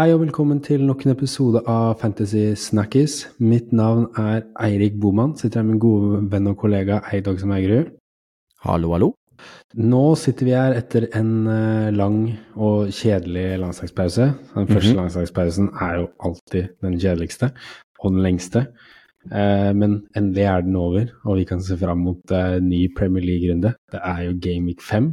Hei og velkommen til nok en episode av Fantasy Snackies. Mitt navn er Eirik Boman. Sitter her med min gode venn og kollega Eidog som Eigerud. Hallo, hallo. Nå sitter vi her etter en uh, lang og kjedelig landslagspause. Den første mm -hmm. landslagspausen er jo alltid den kjedeligste og den lengste. Uh, men endelig er den over, og vi kan se fram mot uh, ny Premier League-runde. Det er jo Game Week 5.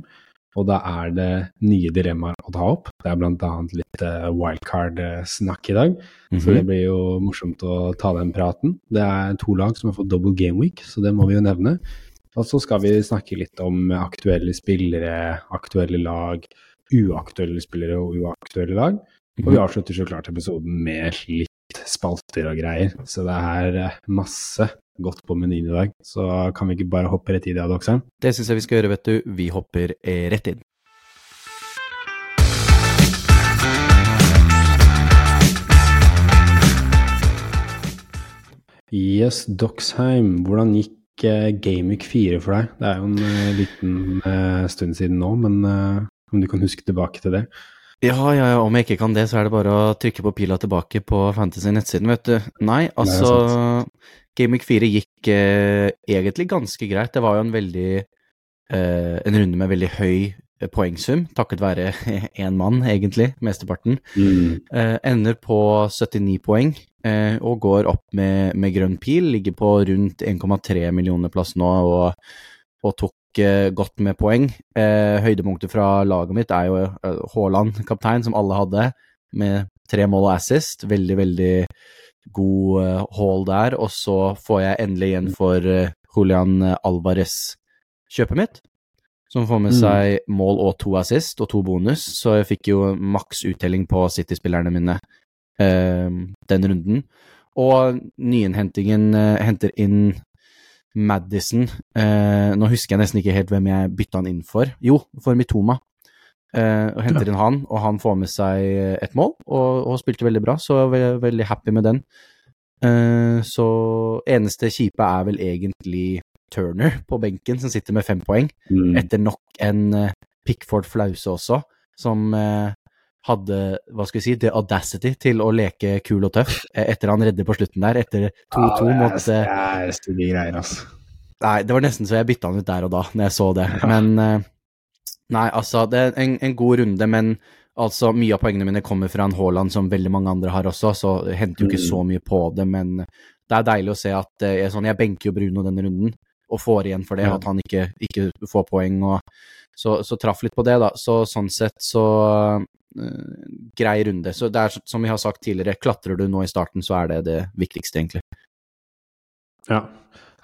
Og da er det nye dilemmaer å ta opp. Det er bl.a. litt uh, wildcard-snakk i dag. Mm -hmm. Så det blir jo morsomt å ta den praten. Det er to lag som har fått double game week, så det må vi jo nevne. Og så skal vi snakke litt om aktuelle spillere, aktuelle lag, uaktuelle spillere og uaktuelle lag. Og vi mhm. avslutter så klart episoden med litt spalter og greier. Så det er masse godt på menyen i dag. Så kan vi ikke bare hoppe rett i det, Adokse? Det syns jeg vi skal gjøre, vet du. Vi hopper eh, rett inn. Yes, Doxheim. Hvordan gikk Gamic Gameweek 4 for deg? Det er jo en uh, liten stund siden nå, men om du kan huske tilbake til det? Ja, ja, ja, om jeg ikke kan det, så er det bare å trykke på pila tilbake på Fantasy nettsiden, vet du. Nei, altså Gameweek 4 gikk eh, egentlig ganske greit. Det var jo en veldig eh, En runde med veldig høy eh, poengsum, takket være én mann, egentlig, mesteparten. Mm. Eh, ender på 79 poeng eh, og går opp med, med, grønn pil. Ligger på rundt 1,3 millioner plass nå og, og tok eh, godt med poeng. høydepunktet fra laget mitt er jo Haaland, kaptein, som alle hadde, med tre mål og assist. Veldig, veldig god uh, haul der, og så får jeg endelig igjen for uh, Julian Alvarez kjøpet mitt. Som får med mm. seg mål og to assist og to bonus, så jeg fikk jo maks uttelling på City-spillerne mine eh, den runden. Og nyinnhentingen henter inn Madison. nå husker jeg nesten ikke helt hvem jeg bytta han inn for. Jo, for Mitoma. Uh, og henter inn han, og han får med seg et mål, og, og spilte veldig bra, så jeg er veldig happy med den. Uh, så eneste kjipe er vel egentlig Turner på benken, som sitter med fem poeng, mm. etter nok en uh, Pickford Flause også, som hadde, hva skal vi si, the audacity til å leke kul og tøff etter han redder på slutten der, etter 2-2 ah, mot Det er stygge greier, altså. Nei, det var nesten så jeg bytta han ut der og da, når jeg så det, men Nei, altså, det er en, en, god runde, men altså, mye av poengene mine kommer fra en Haaland som veldig mange andre har også, så jeg henter jo ikke så mm. mye på det, men det er deilig å se at eh, jeg, sånn, jeg benker jo Bruno denne runden, og får igjen for det, at han ikke, ikke får poeng, og så, så, traff litt på det, da. Så sånn sett så uh, grei runde. Så det er som vi har sagt tidligere, klatrer du nå i starten, så er det det viktigste, egentlig. Ja,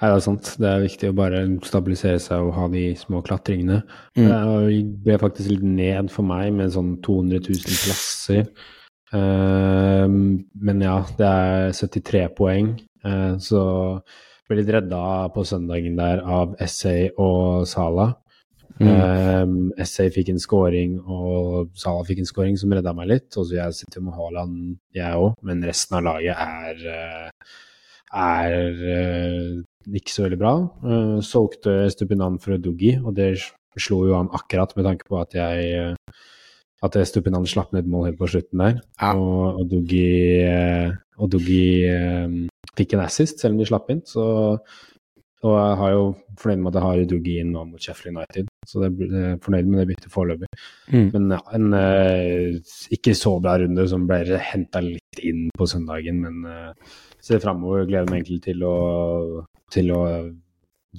Nei, det er sant. Det er viktig å bare stabilisere seg og ha de små klatringene. Mm. Det ble faktisk litt ned for meg med sånn 200 000 plasser. Men ja, det er 73 poeng, uh, så ble litt redda på søndagen der av Essay og Sala. Mm. Essay fikk en scoring, og Sala fikk en scoring som redda meg litt. Og så jeg sitter med Haaland, jeg òg, men resten av laget er er uh, ikke så veldig bra. Uh, solgte Stupinan for Duggi, og det slo jo han akkurat med tanke på at jeg uh, at Stupinan slapp ned mål helt på slutten der. Ja. Og, og Duggi, og Duggi fikk en assist, selv om de slapp inn. Så og jeg har jo fornøyd med at jeg har Duggi inn nå mot Sheffield United. Så jeg er fornøyd med det byttet foreløpig. Mm. Men en uh, ikke så bra runde som ble henta litt inn på søndagen. Men uh, ser framover gleder meg egentlig til å, til å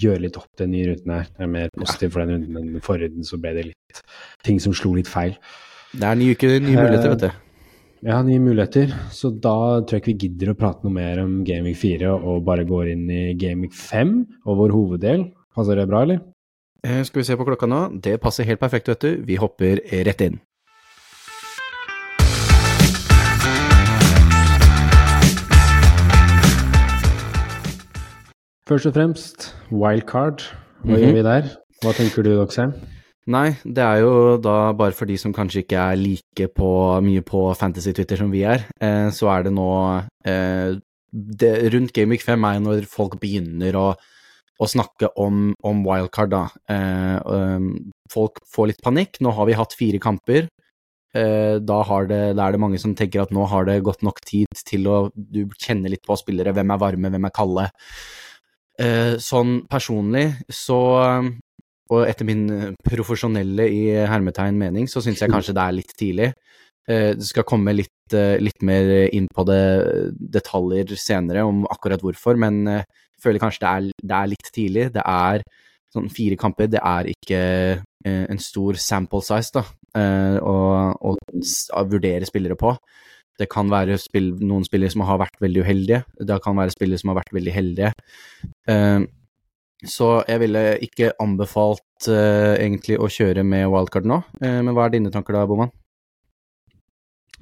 gjøre litt opp den nye runden her. Jeg er mer positiv for den runden enn forrige runden, så ble det litt ting som slo litt feil. Det er nye, nye muligheter, vet du. Ja, nye muligheter. Så da tror jeg ikke vi gidder å prate noe mer om Gaming 4 og bare går inn i Gaming 5 og vår hoveddel. Passer det bra, eller? Eh, skal vi se på klokka nå? Det passer helt perfekt, vet du. Vi hopper rett inn. Først og fremst, wildcard. Hva mm -hmm. gjør vi der? Hva tenker du, Doxheim? Nei, det er jo da bare for de som kanskje ikke er like på, mye på Fantasy-Twitter som vi er, eh, så er det nå eh, det, Rundt Gameweek 5 er når folk begynner å, å snakke om, om wildcard, da. Eh, um, folk får litt panikk. Nå har vi hatt fire kamper. Eh, da, det, da, er det mange som tenker at nå har det gått nok tid til å Du kjenner litt på spillere. Hvem er varme, hvem er kalde? Eh, sånn personlig så Og etter min profesjonelle i hermetegn mening, så syns jeg kanskje det er litt tidlig. Du det skal komme litt, litt mer inn på det detaljer senere om akkurat hvorfor, men jeg føler kanskje det er, det er litt tidlig. Det er sånn fire kamper, det er ikke en stor sample size, da å, å vurdere spillere på. Det kan være spill, noen spillere som har vært veldig uheldige, det kan være spillere som har vært veldig heldige. Uh, så jeg ville ikke anbefalt uh, egentlig å kjøre med wildcard nå. Uh, men hva er dine tanker da, Boman?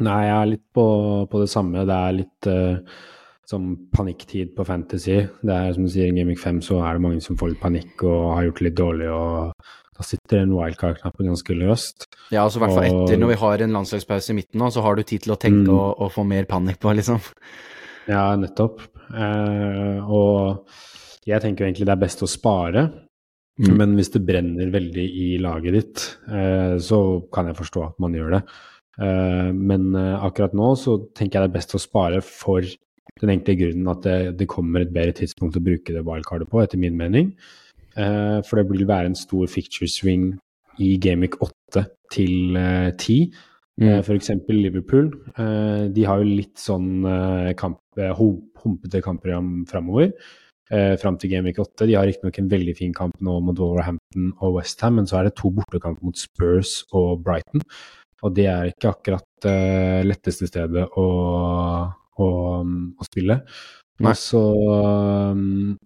Nei, jeg er litt på, på det samme. Det er litt som panikktid på Fantasy. Det er som du sier, i Gaming 5 så er det mange som får litt panikk og har gjort det litt dårlig og da sitter den wildcard-knappen ganske løst. Ja, altså i hvert fall etter når vi har en landslagspause i midten nå, så har du tid til å tenke mm, og, og, få mer panikk på, liksom. Ja, nettopp. Eh, og jeg tenker jo egentlig det er best å spare. Mm. Men hvis det brenner veldig i laget ditt, eh, så kan jeg forstå at man gjør det. Eh, men eh, akkurat nå så tenker jeg det er best å spare for den enkle grunnen at det, det kommer et bedre tidspunkt å bruke det wildcardet på, etter min mening. Eh, for det vil være en stor ficture swing i Gamic 8 til 10. Eh, mm. F.eks. Liverpool. De har jo litt sånn kamp, humpete kampprogram framover. Fram til Game Week 8. De har riktignok en veldig fin kamp nå mot Wolverhampton og Westham, men så er det to bortekamper mot Spurs og Brighton. Og det er ikke akkurat det letteste stedet å, å, å spille. Også,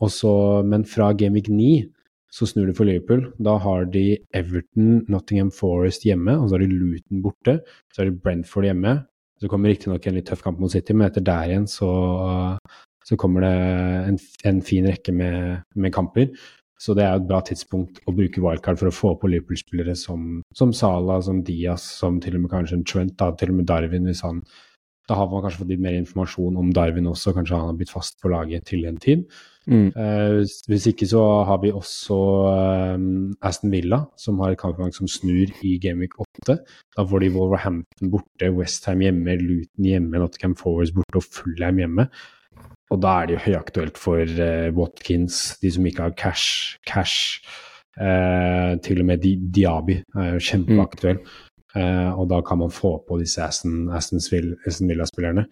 også, men fra Game Week 9 så snur det for Liverpool. Da har de Everton, Nottingham Forest hjemme, og så har de Luton borte. Så har de Brentford hjemme. Så kommer riktignok en litt tøff kamp mot City, men etter der igjen så, så kommer det en, en fin rekke med, med, kamper. Så det er et bra tidspunkt å bruke wildcard for å få på Liverpool-spillere som, som Salah, som Diaz, som til og med kanskje en Trent, da, til og med Darwin hvis han da har man kanskje fått litt mer informasjon om Darwin også, kanskje han har blitt fast på laget til en tid. Mm. Uh, hvis ikke så har vi også um, Aston Villa, som har et kampgang som snur i Gameweek 8. Da får de Wolverhampton borte, Westham hjemme, Luton hjemme, Nottingham Forwards borte og Fullheim hjemme. Og da er det jo høyaktuelt for uh, Watkins, de som ikke har cash. cash. Uh, til og med Di Diaby er jo kjempeaktuell. Mm. Eh, og da kan man få på disse Aston, Aston Villa-spillerne.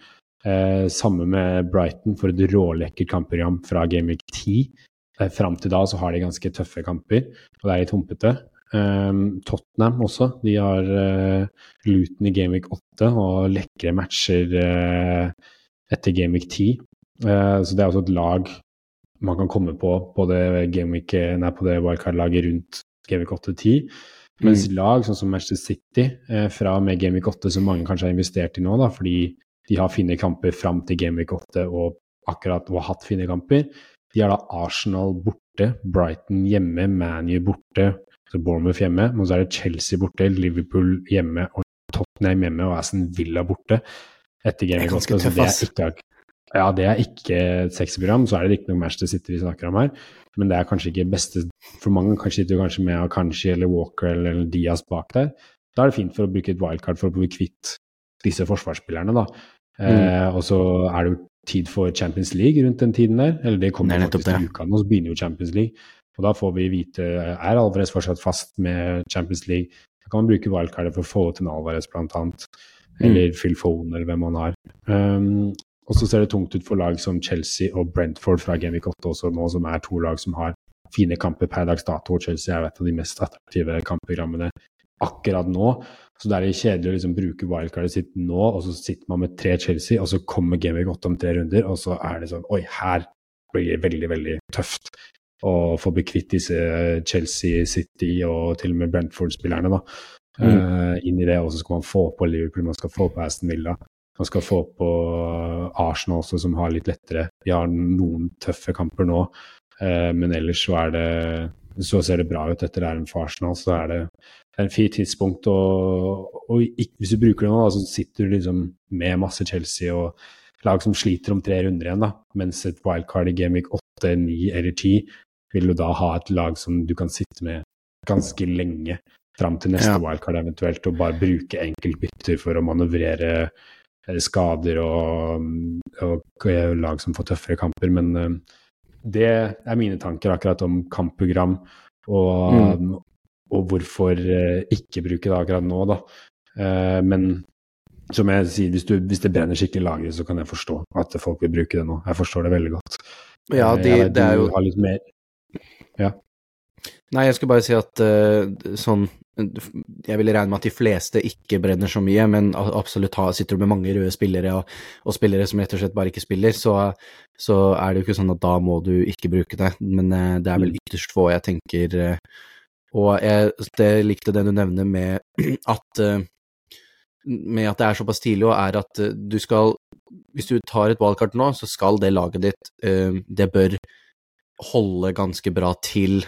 Eh, samme med Brighton for et rålekkert kampprogram fra Gameweek 10. Eh, Fram til da så har de ganske tøffe kamper, og det er litt humpete. Um, Tottenham også. De har uh, Luton i Gameweek 8 og lekre matcher uh, etter Gameweek 10. Uh, så det er også et lag man kan komme på på det, Gameweek, nei, på det wildcard-laget rundt Gameweek 8-10. Mens mm. lag sånn som Manchester City eh, fra med Gameweek 8, som mange kanskje har investert i nå, da, fordi de har fine kamper fram til Gameweek 8 og akkurat og har hatt fine kamper, de har da Arsenal borte, Brighton hjemme, ManU borte, så Bournemouth hjemme. Men så er det Chelsea borte, Liverpool hjemme og Tottenham hjemme og Aston Villa borte. Etter Gameweek 8. Så det er ikke, ja, det er ikke et sexy program. Så er det riktignok Manchester City vi snakker om her men det er kanskje ikke beste For mange kanskje sitter kanskje med Akanshi eller Walker eller, eller Diaz bak der. Da er det fint for å bruke et wildcard for å bli kvitt disse forsvarsspillerne, da. Mm. Eh, og så er det jo tid for Champions League rundt den tiden der. Eller det kommer Nei, faktisk til uka nå, så begynner jo Champions League. Og da får vi vite er Alvarez fortsatt fast med Champions League. Da kan man bruke wildcardet for å få til en Alvarez, blant annet. Mm. Eller mm. Phil Foden, eller hvem man har. Um, og så ser det tungt ut for lag som Chelsea og Brentford fra Genvik 8 også nå, som er to lag som har fine kamper per dags dato. Chelsea er et av de mest attraktive kampprogrammene akkurat nå. Så det er kjedelig å liksom bruke wildcardet sitt nå, og så sitter man med tre Chelsea, og så kommer Genvik 8 om tre runder, og så er det sånn Oi, her blir det veldig, veldig tøft å få bli kvitt disse Chelsea, City og til og med Brentford-spillerne, da. Mm. Uh, inn i det, og så skal man få på Liverpool, man skal få på Aston Villa. Man skal få på Arsenal også, som har litt lettere. De har noen tøffe kamper nå, eh, men ellers så er det så ser det bra ut etter æren for Arsenal. Så er det en fint tidspunkt. Og, og hvis du bruker det nå, da, så sitter du liksom med masse Chelsea og lag som sliter om tre runder igjen, da. Mens et wildcard i Gamic 8, 9 eller 10 vil du da ha et lag som du kan sitte med ganske lenge fram til neste Ja. wildcard eventuelt, og bare bruke enkeltbytter for å manøvrere eh, skader og, og lag som får tøffere kamper. Men eh, det er mine tanker akkurat om kampprogram og, og hvorfor eh, ikke bruke det akkurat nå, da. Eh, Men som jeg sier, hvis, du, hvis det brenner skikkelig i lageret, så kan jeg forstå at folk vil bruke det nå. Jeg forstår det veldig godt. Ja, de, jeg vet det er jo har litt mer Nei, jeg skulle bare si at uh, sånn Jeg vil regne med at de fleste ikke brenner så mye, men absolutt har, sitter du med mange røde spillere og, og spillere som rett og slett bare ikke spiller, så, så er det jo ikke sånn at da må du ikke bruke det. Men eh, det er vel ytterst få jeg tenker eh, Og jeg det likte det du nevner med at eh, med at det er såpass tidlig, og er at du skal Hvis du tar et valgkart nå, så skal det laget ditt Det bør holde ganske bra til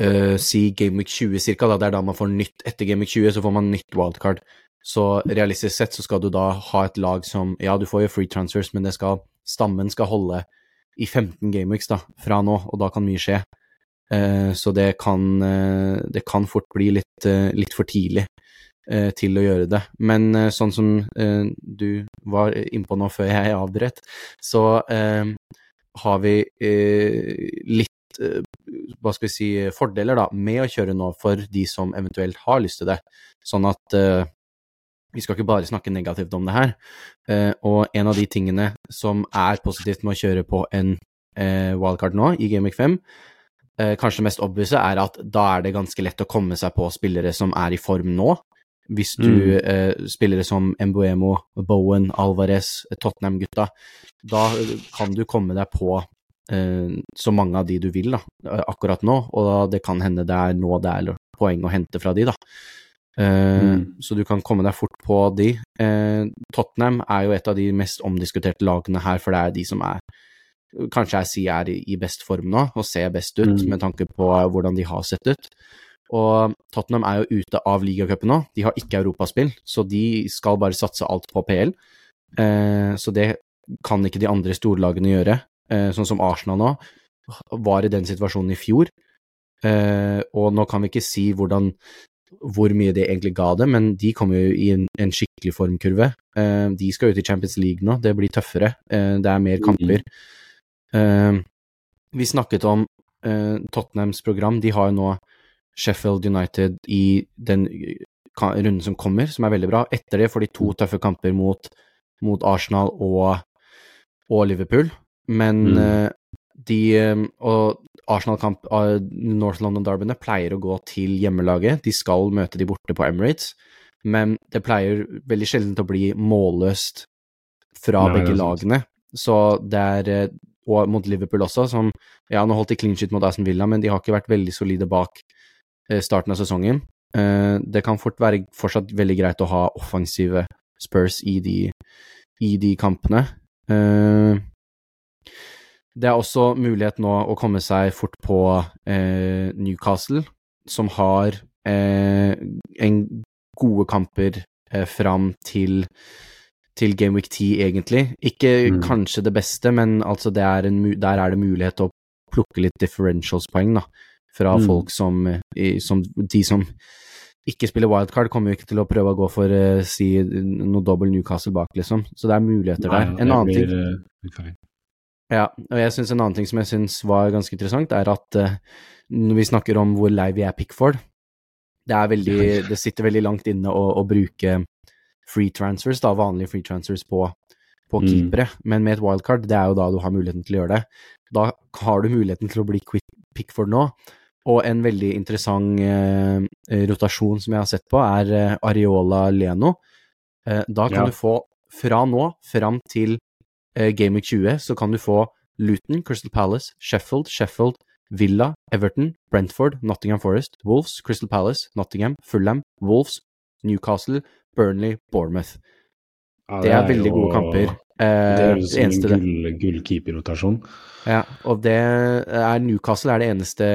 eh, si Gameweek 20 cirka, det er da man får nytt etter Gameweek 20, så får man nytt wildcard. Så realistisk sett så skal du da ha et lag som Ja, du får jo free transfers, men det skal, stammen skal holde i 15 gameweeks da, fra nå, og da kan mye skje. Uh, så det kan, uh, det kan fort bli litt, uh, litt for tidlig til å gjøre det. Men sånn som du var innpå nå før jeg avbrøt, så har vi litt hva skal vi si, fordeler da, med å kjøre nå for de som eventuelt har lyst til det. Sånn at uh, vi skal ikke bare snakke negativt om det her. Uh, og en av de tingene som er positivt med å kjøre på en uh, wildcard nå, i Game Week 5, kanskje kanskje mest obvise, er at da er det ganske lett å komme seg på spillere som er i form nå. Hvis du Mm. eh, spillere som Embuemo, Bowen, Alvarez, Tottenham-gutta, da eh, kan du komme deg på eh, så mange av de du vil da, eh, akkurat nå, og det kan hende det er nå det er poeng å hente fra de, da. Eh, Mm. Så du kan komme deg fort på de. Eh, Tottenham er jo et av de mest omdiskuterte lagene her, for det er de som er kanskje jeg sier er i, best form nå, og ser best ut, Mm. med tanke på hvordan de har sett ut. Og Tottenham er jo ute av ligacupen nå, de har ikke europaspill, så de skal bare satse alt på PL. Eh, så det kan ikke de andre storlagene gjøre, eh, sånn som Arsenal nå var i den situasjonen i fjor. Eh, og nå kan vi ikke si hvordan, hvor mye det egentlig ga det, men de kommer jo i en, en skikkelig formkurve. Eh, de skal ut i Champions League nå, det blir tøffere, eh, det er mer kamper. Eh, vi snakket om eh, Tottenhams program, de har jo nå Sheffield United i den runden som kommer, som er veldig bra. Etter det får de to tøffe kamper mot, mot Arsenal og, og Liverpool, men Mm. uh, de eh, Og Arsenal-kamp av North London Derbyene pleier å gå til hjemmelaget. De skal møte de borte på Emirates, men det pleier veldig sjelden å bli målløst fra Nei, begge lagene. Så det er eh, Og mot Liverpool også, som Ja, nå holdt de clean shit mot Aston Villa, men de har ikke vært veldig solide bak eh, starten av sesongen. Eh, Det kan fort være fortsatt veldig greit å ha offensive Spurs i de, i de kampene. Det er også mulighet nå å komme seg fort på eh, Newcastle, som har eh, en gode kamper eh, fram til, til Game Week 10, egentlig. Ikke Mm. kanskje det beste, men altså det er en, der er det mulighet til å plukke litt differentials-poeng, da. Fra Mm. folk som, som De som ikke spiller wildcard, kommer jo ikke til å prøve å gå for eh, si noe dobbel Newcastle bak, liksom. Så det er muligheter der. En annen ting blir, eh, feil. Ja, og jeg synes en annen ting som jeg synes var ganske interessant, er at uh, når vi snakker om hvor lei vi er Pickford, det er veldig, det sitter veldig langt inne å, å bruke free transfers, da, vanlige free transfers på, på Mm. keepere, men med et wildcard, det er jo da du har muligheten til å gjøre det. Da har du muligheten til å bli quick Pickford nå, og en veldig interessant uh, rotasjon som jeg har sett på, er uh, Areola Leno. Da kan Ja. du få, fra nå fram til eh, Game Week 20, så kan du få Luton, Crystal Palace, Sheffield, Sheffield, Villa, Everton, Brentford, Nottingham Forest, Wolves, Crystal Palace, Nottingham, Fulham, Wolves, Newcastle, Burnley, Bournemouth. Ja, Det er veldig jo- gode kamper. Det Eh, er det jo som eneste en gull, gullkeeperrotasjon. ja, og det er Newcastle er det eneste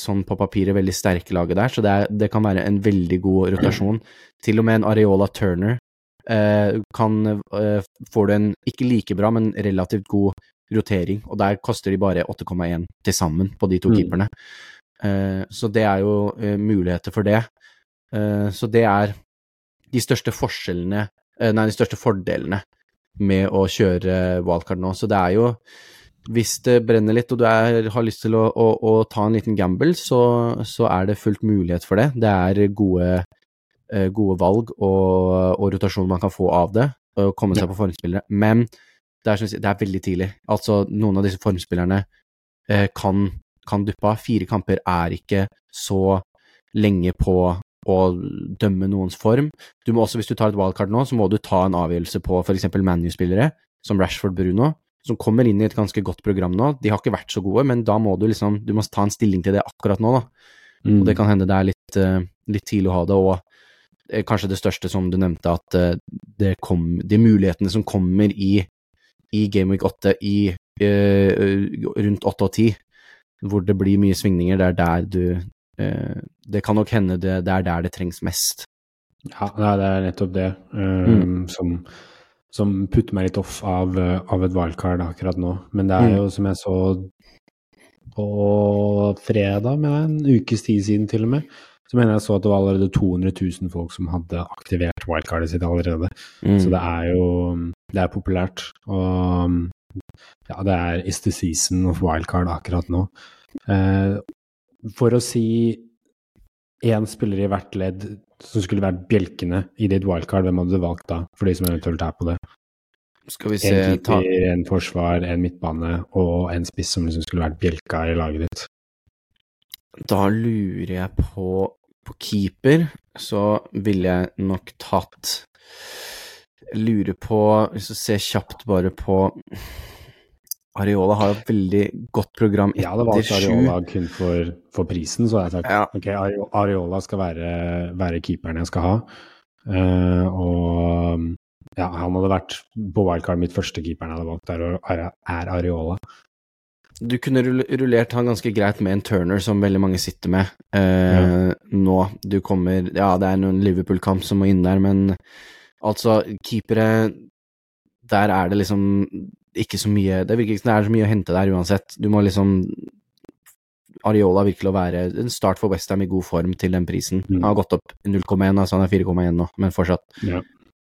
sånn på papiret veldig sterke laget der, så det, er, det kan være en veldig god rotasjon. Til og med en Areola Turner kan eh, Får du en ikke like bra, men relativt god rotering, og der koster de bare 8,1 til sammen på de to Mm. keeperne. Eh, så det er jo eh, muligheter for det. Eh, så det er de største forskjellene eh, Nei, de største fordelene med å kjøre wildcard nå. Så det er jo Hvis det brenner litt og du er, har lyst til å, å, å, ta en liten gamble, så, så, er det fullt mulighet for det. Det er gode, eh, gode valg og, og rotasjon man kan få av det, og komme seg på formspillere. Men det er, det er, veldig tidlig. Altså, noen av disse formspillerne eh, kan, kan duppe av. Fire kamper er ikke så lenge på å dømme noens form. Du må også, hvis du tar et wildcard nå, så må du ta en avgjørelse på f.eks. ManU-spillere, som Rashford Bruno, som kommer inn i et ganske godt program nå. De har ikke vært så gode, men da må du liksom Du må ta en stilling til det akkurat nå, da. Mm. Og det kan hende det er litt, uh, litt tidlig å ha det, og kanskje det største som du nevnte, at uh, det kom, de mulighetene som kommer i, i Game Week 8 i rundt 8 og 10, hvor det blir mye svingninger, det er der du Eh, det kan nok hende det, det, er der det trengs mest. Ja, det er nettopp det mm. som, som, putter meg litt off av, av, et wildcard akkurat nå. Men det er mm. jo, som jeg så på fredag, med en ukes tid siden til og med, så mener jeg så at det var allerede 200 000 folk som hadde aktivert wildcardet sitt allerede. Mm. Så det er jo det er populært. Og ja, det er is the season of wildcard akkurat nå. Eh, for å si én spiller i hvert ledd som skulle vært bjelkene i ditt wildcard, hvem hadde du valgt da, for de som eventuelt er på det? Skal vi se En keeper, ta... en forsvar, en midtbane og en spiss som liksom skulle vært bjelka i laget ditt. Da lurer jeg på På keeper så ville jeg nok tatt Lurer på Hvis du ser kjapt bare på Areola har et veldig godt program etter sju. Ja, det var ikke Areola kun for, for, prisen, så har jeg sagt ja. ok, Areola skal være, være keeperen jeg skal ha. Uh, og ja, han hadde vært på wildcard mitt første keeperen jeg hadde valgt, der er Areola. Du kunne rullert han ganske greit med en Turner, som veldig mange sitter med eh, ja. nå. Du kommer Ja, det er noen Liverpool-kamp som må inn der, men altså, keepere Der er det liksom ikke så mye Det virker ikke som det er så mye å hente der uansett. Du må liksom Areola virker å være en start for Westham i god form til den prisen. Mm. Han har gått opp 0,1, altså han er 4,1 nå, men fortsatt. Ja.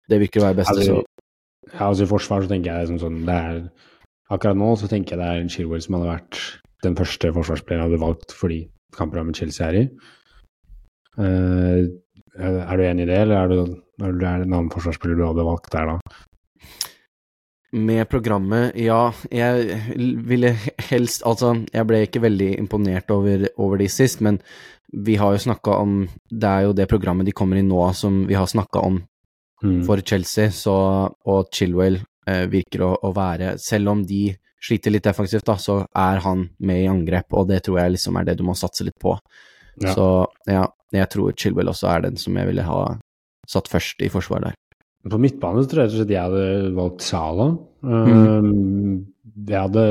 Det virker å være beste, altså, så Ja, altså i forsvar så tenker jeg liksom sånn det er Akkurat nå så tenker jeg det er en Chilwell som hadde vært den første forsvarsspilleren jeg hadde valgt fordi kampprogrammet Chelsea er i. Uh, er du enig i det, eller er, du, er det en annen forsvarsspiller du hadde valgt der da? med programmet, ja, jeg ville helst Altså, jeg ble ikke veldig imponert over, over de sist, men vi har jo snakka om Det er jo det programmet de kommer i nå som vi har snakka om mm. for Chelsea, så Og Chilwell virker å, å, være Selv om de sliter litt defensivt, da, så er han med i angrep, og det tror jeg liksom er det du må satse litt på. Ja. Så ja, jeg tror Chilwell også er den som jeg ville ha satt først i forsvaret der. På midtbane tror jeg at jeg hadde valgt Sala. Mm. Jeg hadde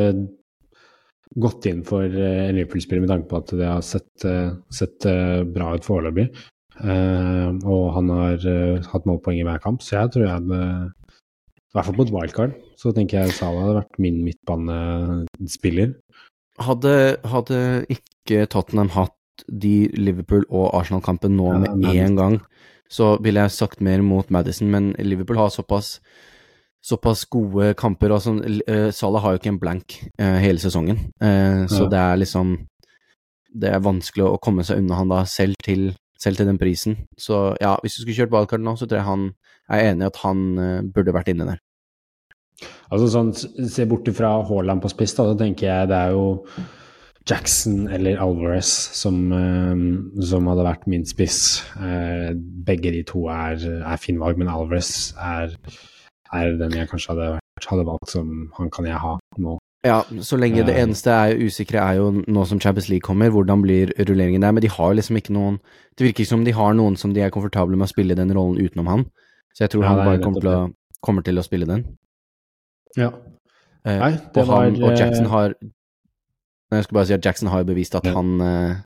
gått inn for eh, en Liverpool-spiller med tanke på at det har sett, eh, sett eh, bra ut foreløpig. Og han har hatt målpoeng i hver kamp, så jeg tror jeg hadde I hvert fall på et wildcard, så tenker jeg Sala hadde vært min midtbanespiller. Hadde, hadde ikke Tottenham hatt de Liverpool- og Arsenal-kampen nå ja, med én gang, så ville jeg sagt mer mot Madison, men Liverpool har såpass, såpass gode kamper. Sånn, uh, Salah har jo ikke en blank uh, hele sesongen, uh, så det er liksom Det er vanskelig å komme seg unna han da, selv til, selv til den prisen. Så ja, hvis du skulle kjørt wildcard nå, så tror jeg han er enig i at han burde vært inne der. Altså sånn, Se bort fra Haaland på spiss, da, så tenker jeg det er jo Jackson eller Alvarez som, uh, som hadde vært min spiss. Uh, begge de to er, er fine valg, men Alvarez er, er, den jeg kanskje hadde, hadde, valgt som han kan jeg ha nå. Ja, så lenge det eh. eneste er usikre er jo nå som Champions League kommer, hvordan blir rulleringen der? Men de har liksom ikke noen Det virker ikke som de har noen som de er komfortable med å spille den rollen utenom han. Så jeg tror ja, han bare kommer til, å, kommer til, å, spille den. Ja. Nei, det og, han, var, og Jackson har jeg skulle bare si at Jackson har bevist at ja. han eh,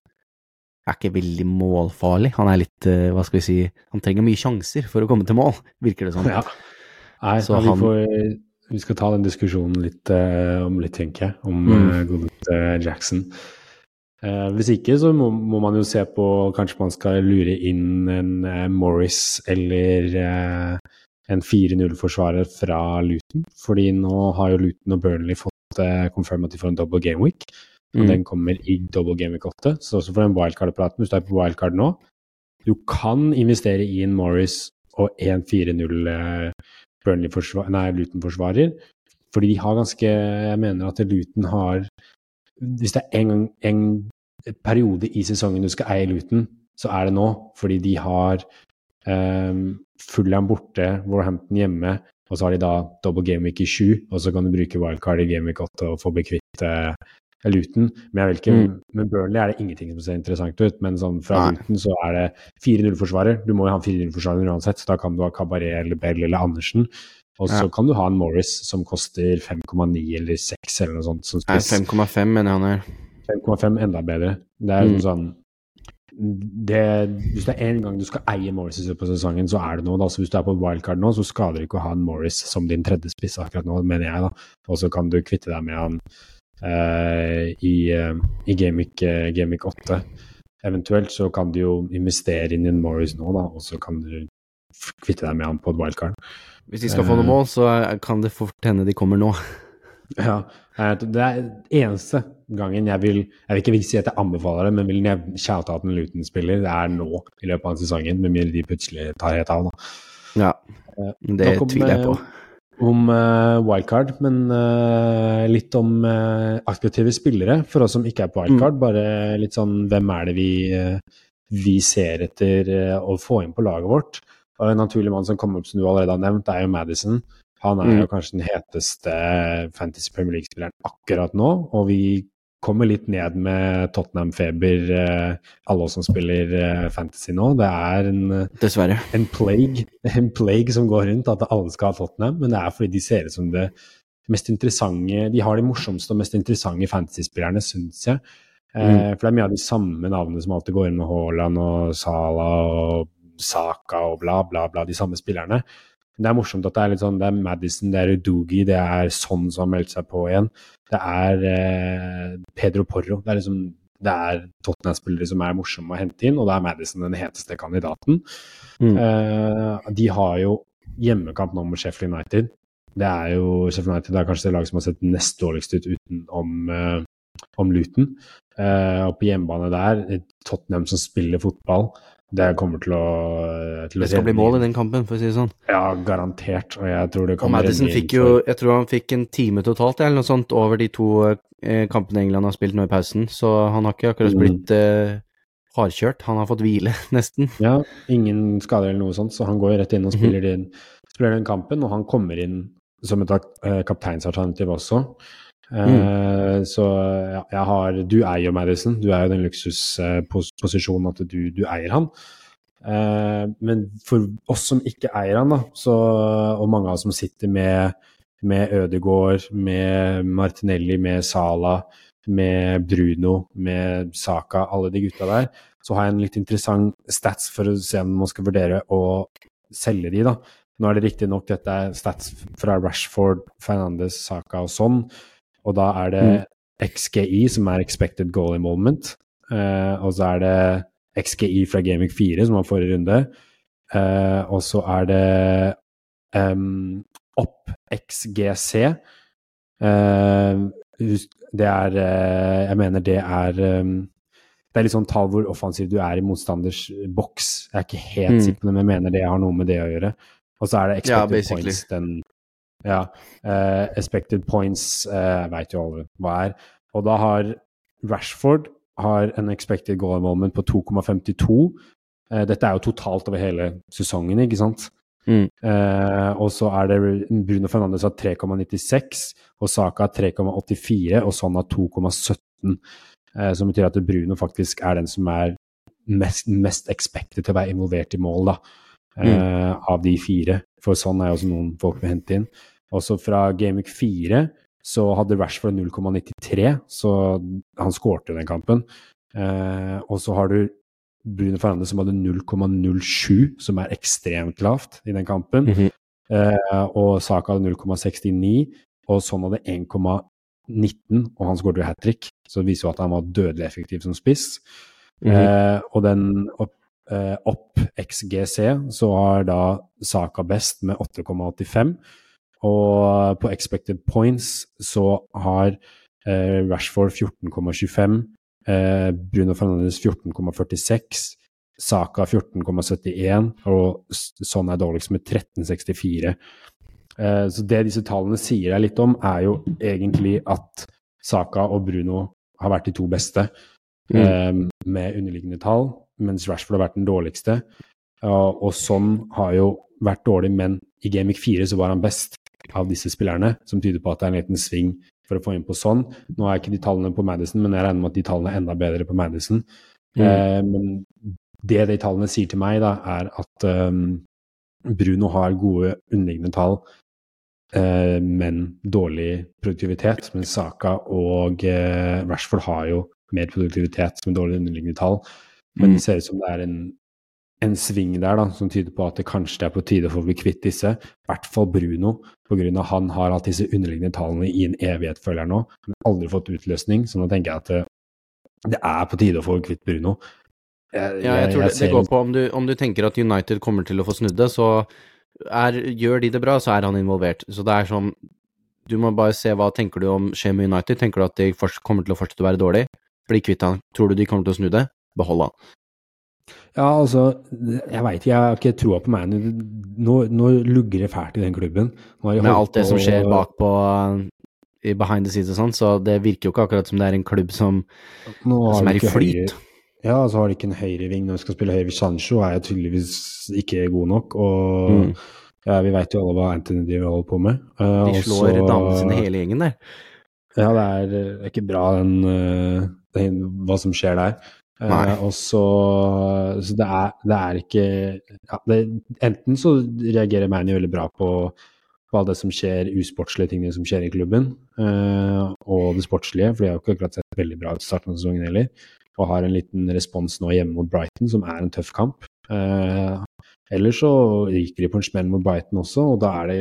er ikke veldig målfarlig. Han er litt, eh, hva skal vi si Han trenger mye sjanser for å komme til mål, virker det som. Ja. Nei, så han, vi, får, vi, skal ta den diskusjonen litt uh, om litt, tenker jeg, om mm. godeste Jackson. Eh, hvis ikke så må, må, man jo se på Kanskje man skal lure inn en eh, Morris eller eh, en 4-0-forsvarer fra Luton. Fordi nå har jo Luton og Burnley fått uh, confirm at de får en double game week. Og mm. den kommer i double game week 8. Så også for den wildcard-praten, hvis du er på wildcard nå Du kan investere i en Morris og en 4-0 nei, Luton-forsvarer. Fordi de har ganske Jeg mener at Luton har Hvis det er en, en periode i sesongen du skal eie Luton, så er det nå. Fordi de har um, Fulham borte, Warhampton hjemme, og så har de da double game week i sju, og så kan du bruke wildcard i game week 8 og få bli kvitt uh, Luton. Men jeg vil ikke, mm. med Burnley er det ingenting som ser interessant ut. Men sånn fra Nei. Luton så er det 4-0-forsvarer. Du må jo ha en 4-0-forsvarer uansett, så da kan du ha Cabaret eller Bell eller Andersen. Og så ja. kan du ha en Morris som koster 5,9 eller 6 eller noe sånt. 5,5 mener han her. 5,5 enda bedre. Det er mm. sånn det, Hvis det er én gang du skal eie Morris på sesongen, så er det. Altså, hvis du er på wildcard nå, så skader det ikke å ha en Morris som din tredje spiss akkurat nå, mener jeg. da. Og så kan du kvitte deg med han i, uh, i Gamic, uh, Gameweek 8. Eventuelt så kan du jo investere inn i Morris nå, da, og så kan du kvitte deg med han på et wildcard. Hvis de skal få noe mål, så kan det fort hende de kommer nå. Ja. Det er eneste gangen jeg vil Jeg vil ikke si at jeg anbefaler det, men vil shoute out en Luton-spiller, det er nå i løpet av sesongen, med mindre de plutselig tar helt av. Da. Ja, eh, det tviler jeg på. Om uh, wildcard, men uh, litt om uh, aktive spillere for oss som ikke er på wildcard. Mm. Bare litt sånn hvem er det vi, vi ser etter å få inn på laget vårt? Og En naturlig mann som kommer opp som du allerede har nevnt, er jo Madison. Han er jo mm. kanskje den heteste Fantasy Premier League-spilleren akkurat nå, og vi kommer litt ned med Tottenham-feber, eh, alle oss som spiller eh, fantasy nå. Det er en, Dessverre. en, plague, en plague som går rundt, at alle skal ha Tottenham, men det er fordi de ser ut som det mest interessante De har de morsomste og mest interessante fantasy-spillerne, syns jeg. Eh, mm. for det er mye av de samme navnene som alltid går inn med Haaland og Salah og Saka og bla, bla, bla, de samme spillerne. Det er morsomt at det er litt sånn, det er Madison, det er Udugi, det er Son som har meldt seg på igjen. Det er eh, Pedro Porro. Det er liksom det er Tottenham-spillere som er morsomme å hente inn, og det er Madison den heteste kandidaten. Mm. Eh, de har jo hjemmekamp nå mot Sheffield United. Det er jo Sheffield United det er kanskje det laget som har sett nest dårligst ut utenom eh, om Luton. Eh, og på hjemmebane der, Tottenham som spiller fotball, det kommer til å, til Det skal bli mål i den kampen, for å si det sånn. Ja, garantert. Og jeg tror det kan Madison fikk jo Jeg tror han fikk en time totalt, eller noe sånt, over de to eh, kampene England har spilt nå i pausen. Så han har ikke akkurat mm. blitt eh, hardkjørt. Han har fått hvile, nesten. Ja, ingen skader eller noe sånt, så han går rett inn og mhm. spiller, mm. den, spiller den kampen. Og han kommer inn som et uh, kapteinsalternativ også. Mm. så jeg har Du eier Madison, du er jo den luksusposisjonen at du, du, eier han. Uh, men for oss som ikke eier han, da, så, og mange av oss som sitter med, med Ødegård, med Martinelli, med Sala, med Bruno, med Saka, alle de gutta der, så har jeg en litt interessant stats for å se om man skal vurdere å selge de, da. Nå er det riktignok dette er stats fra Rashford, Fernandes, Saka og sånn, og da er det mm. XGI, som er expected goal involvement. Uh, og så er det XGI fra Gaming 4, som var forrige runde. Uh, og så er det um, opp XGC. Uh, det er Jeg mener det er um, det er litt sånn tall hvor offensiv du er i motstanders boks. Jeg er ikke helt mm. sikker på det, men jeg mener det har noe med det å gjøre. Og så er det expected ja, points, den ja. Uh, expected points uh, veit jo alle hva er. Og da har Rashford har en expected goal moment på 2,52. Uh, dette er jo totalt over hele sesongen, ikke sant? Mm. Uh, og så er det Bruno Fernandes har 3,96, og Saka 3,84, og sånn har 2,17. Uh, som betyr at Bruno faktisk er den som er mest, mest expected til å være involvert i mål, da. Mm. Av de fire. For sånn er jo også noen folk vil hente inn. Også fra Gamic 4 så hadde Rashford 0,93, så han skårte den kampen. Eh, og så har du Bruno Fernandes som hadde 0,07, som er ekstremt lavt i den kampen. Mm -hmm. eh, og Saka hadde 0,69, og sånn hadde 1,19, og han skåret jo hat trick, så det viser jo at han var dødelig effektiv som spiss. Mhm. eh, og den opp, eh, opp XGC så har da Saka best med 8,85. Og på expected points så har eh, Rashford 14,25, eh, Bruno Fernandes 14,46, Saka 14,71, og sånn er dårligst med 13,64. Eh, så det disse tallene sier deg litt om, er jo egentlig at Saka og Bruno har vært de to beste Mm. eh, med underliggende tall, mens Rashford har vært den dårligste. Og, og sånn har jo vært dårlig, men i Gamic 4 så var han best av disse spillerne, som tyder på at det er en liten sving for å få inn på sånn. Nå er ikke de tallene på Madison, men jeg regner med at de tallene er enda bedre på Madison. Mm. Eh, men det de tallene sier til meg, da, er at um, Bruno har gode underliggende tall, eh, men dårlig produktivitet. Mens Saka og eh, Rashford har jo mer produktivitet med dårlig underliggende tall. Men Mm. det ser ut som det er en, en sving der da, som tyder på at det kanskje er på tide for å bli kvitt disse. I hvert fall Bruno, pga. han har hatt disse underliggende tallene i en evighet, føler jeg nå. Men aldri fått utløsning, så nå tenker jeg at eh, det er på tide å få kvitt Bruno. Jeg, Ja, jeg tror det, det ser- går på om du, om du tenker at United kommer til å få snudd det, så er, gjør de det bra, så er han involvert. Så det er sånn Du må bare se hva tenker du om Shame United. Tenker du at de kommer til å fortsette å være dårlig? Bli kvitt han. Tror du de kommer til å snu det? Behold han. Ja, altså, jeg veit ikke, jeg har ikke troa på Manu. Nå, nå lugger det fælt i den klubben. Med alt det som skjer bak på i behind the scenes og sånn, så det virker jo ikke akkurat som det er en klubb som, som er i flyt. høyre- Ja, så har de ikke en høyreving når de skal spille høyre. Sancho er tydeligvis ikke god nok, og Mm. ja, vi veit jo alle hva Anthony driver holder på med. Uh, De slår også, damene sine hele gjengen der. Ja, det er, det er ikke bra den, eh, den, hva som skjer der. Eh, Nei. og så Så det er, det er ikke ja, det, Enten så reagerer Manu veldig bra på, på alt det som skjer, usportslige tingene som skjer i klubben, uh, og det sportslige, for de har jo ikke akkurat sett veldig bra ut i starten av sesongen heller, og har en liten respons nå hjemme mot Brighton, som er en tøff kamp. Uh, Ellers så ryker de på en smell mot Brighton også, og da er det